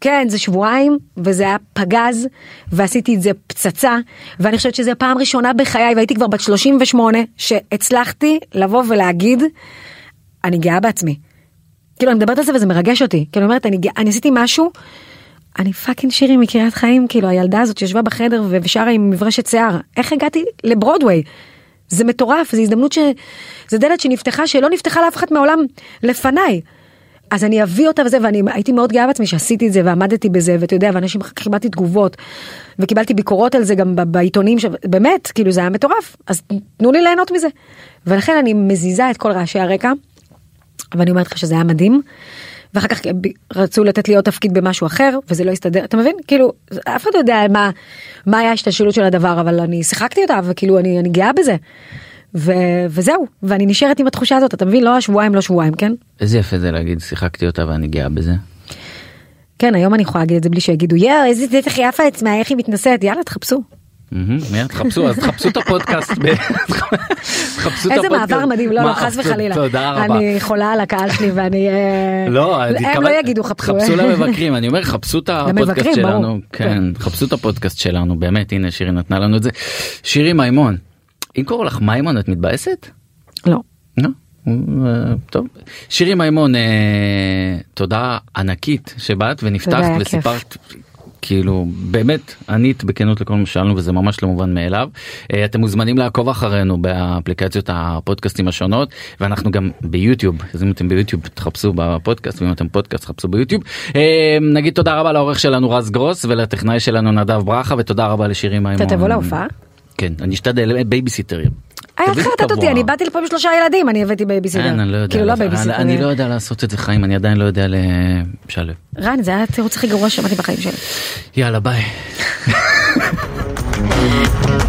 כן, זה שבועיים, וזה היה פגז, ועשיתי את זה פצצה, ואני חושבת שזו פעם ראשונה בחיי, והייתי כבר בת 38, שהצלחתי לבוא ולהגיד, אני גאה בעצמי. כאילו, אני מדברת על זה וזה מרגש אותי. כאילו, אני אומרת, אני, אני עשיתי משהו, אני פאקינג שירי מקריית חיים, כאילו, הילדה הזאת שישבה בחדר ושרה עם מברשת שיער. איך הגעתי לברודוויי? זה מטורף, זו הזדמנות ש... זו דלת שנפתחה, שלא נפתחה לאף אחד מעולם לפניי. אז אני אביא אותה וזה, ואני הייתי מאוד גאה בעצמי שעשיתי את זה ועמדתי בזה, ואתה יודע, ואנשים אחר כך קיבלתי תגובות, וקיבלתי ביקורות על זה גם בעיתונים, ש... באמת, כאילו זה היה מטורף, אז תנו לי ליהנות מזה. ולכן אני מזיזה את כל רעשי הרקע, ואני אומרת לך שזה היה מדהים. ואחר כך רצו לתת לי עוד תפקיד במשהו אחר וזה לא הסתדר אתה מבין כאילו אף אחד לא יודע מה מה היה השתלשלות של הדבר אבל אני שיחקתי אותה וכאילו אני אני גאה בזה. ו, וזהו ואני נשארת עם התחושה הזאת אתה מבין לא שבועיים לא שבועיים כן. איזה יפה זה להגיד שיחקתי אותה ואני גאה בזה. כן היום אני יכולה להגיד את זה בלי שיגידו יואו איזה זה איך יפה עצמה איך היא מתנשאת יאללה תחפשו. מיד תחפשו אז תחפשו את הפודקאסט. איזה מעבר מדהים לא, לא חס וחלילה. תודה רבה. אני חולה על הקהל שלי ואני אה, לא הם לא יגידו חפשו. חפשו למבקרים אני אומר חפשו את הפודקאסט שלנו כן חפשו את הפודקאסט שלנו באמת הנה שירי נתנה לנו את זה. שירי מימון אם קוראים לך מימון את מתבאסת? לא. לא? אה, טוב. שירי מימון תודה ענקית שבאת ונפתחת וסיפרת כאילו באמת ענית בכנות לכל מה שאלנו וזה ממש לא מובן מאליו. אה, אתם מוזמנים לעקוב אחרינו באפליקציות הפודקאסטים השונות ואנחנו גם ביוטיוב אז אם אתם ביוטיוב תחפשו בפודקאסט ואם אתם פודקאסט תחפשו ביוטיוב. אה, נגיד תודה רבה לעורך שלנו רז גרוס ולטכנאי שלנו נדב ברכה ותודה רבה לשירי מימון. אתה תבוא להופעה? כן אני אשתדל בייביסיטרים. היא החליטה אותי אני באתי לפה עם שלושה ילדים אני הבאתי בייביסיטר. אני לא יודע, כאילו לא בייביסיטר. אני לא יודע לעשות את זה חיים אני עדיין לא יודע לשלב. רן זה היה התירוץ הכי גרוע שמעתי בחיים שלי. יאללה ביי.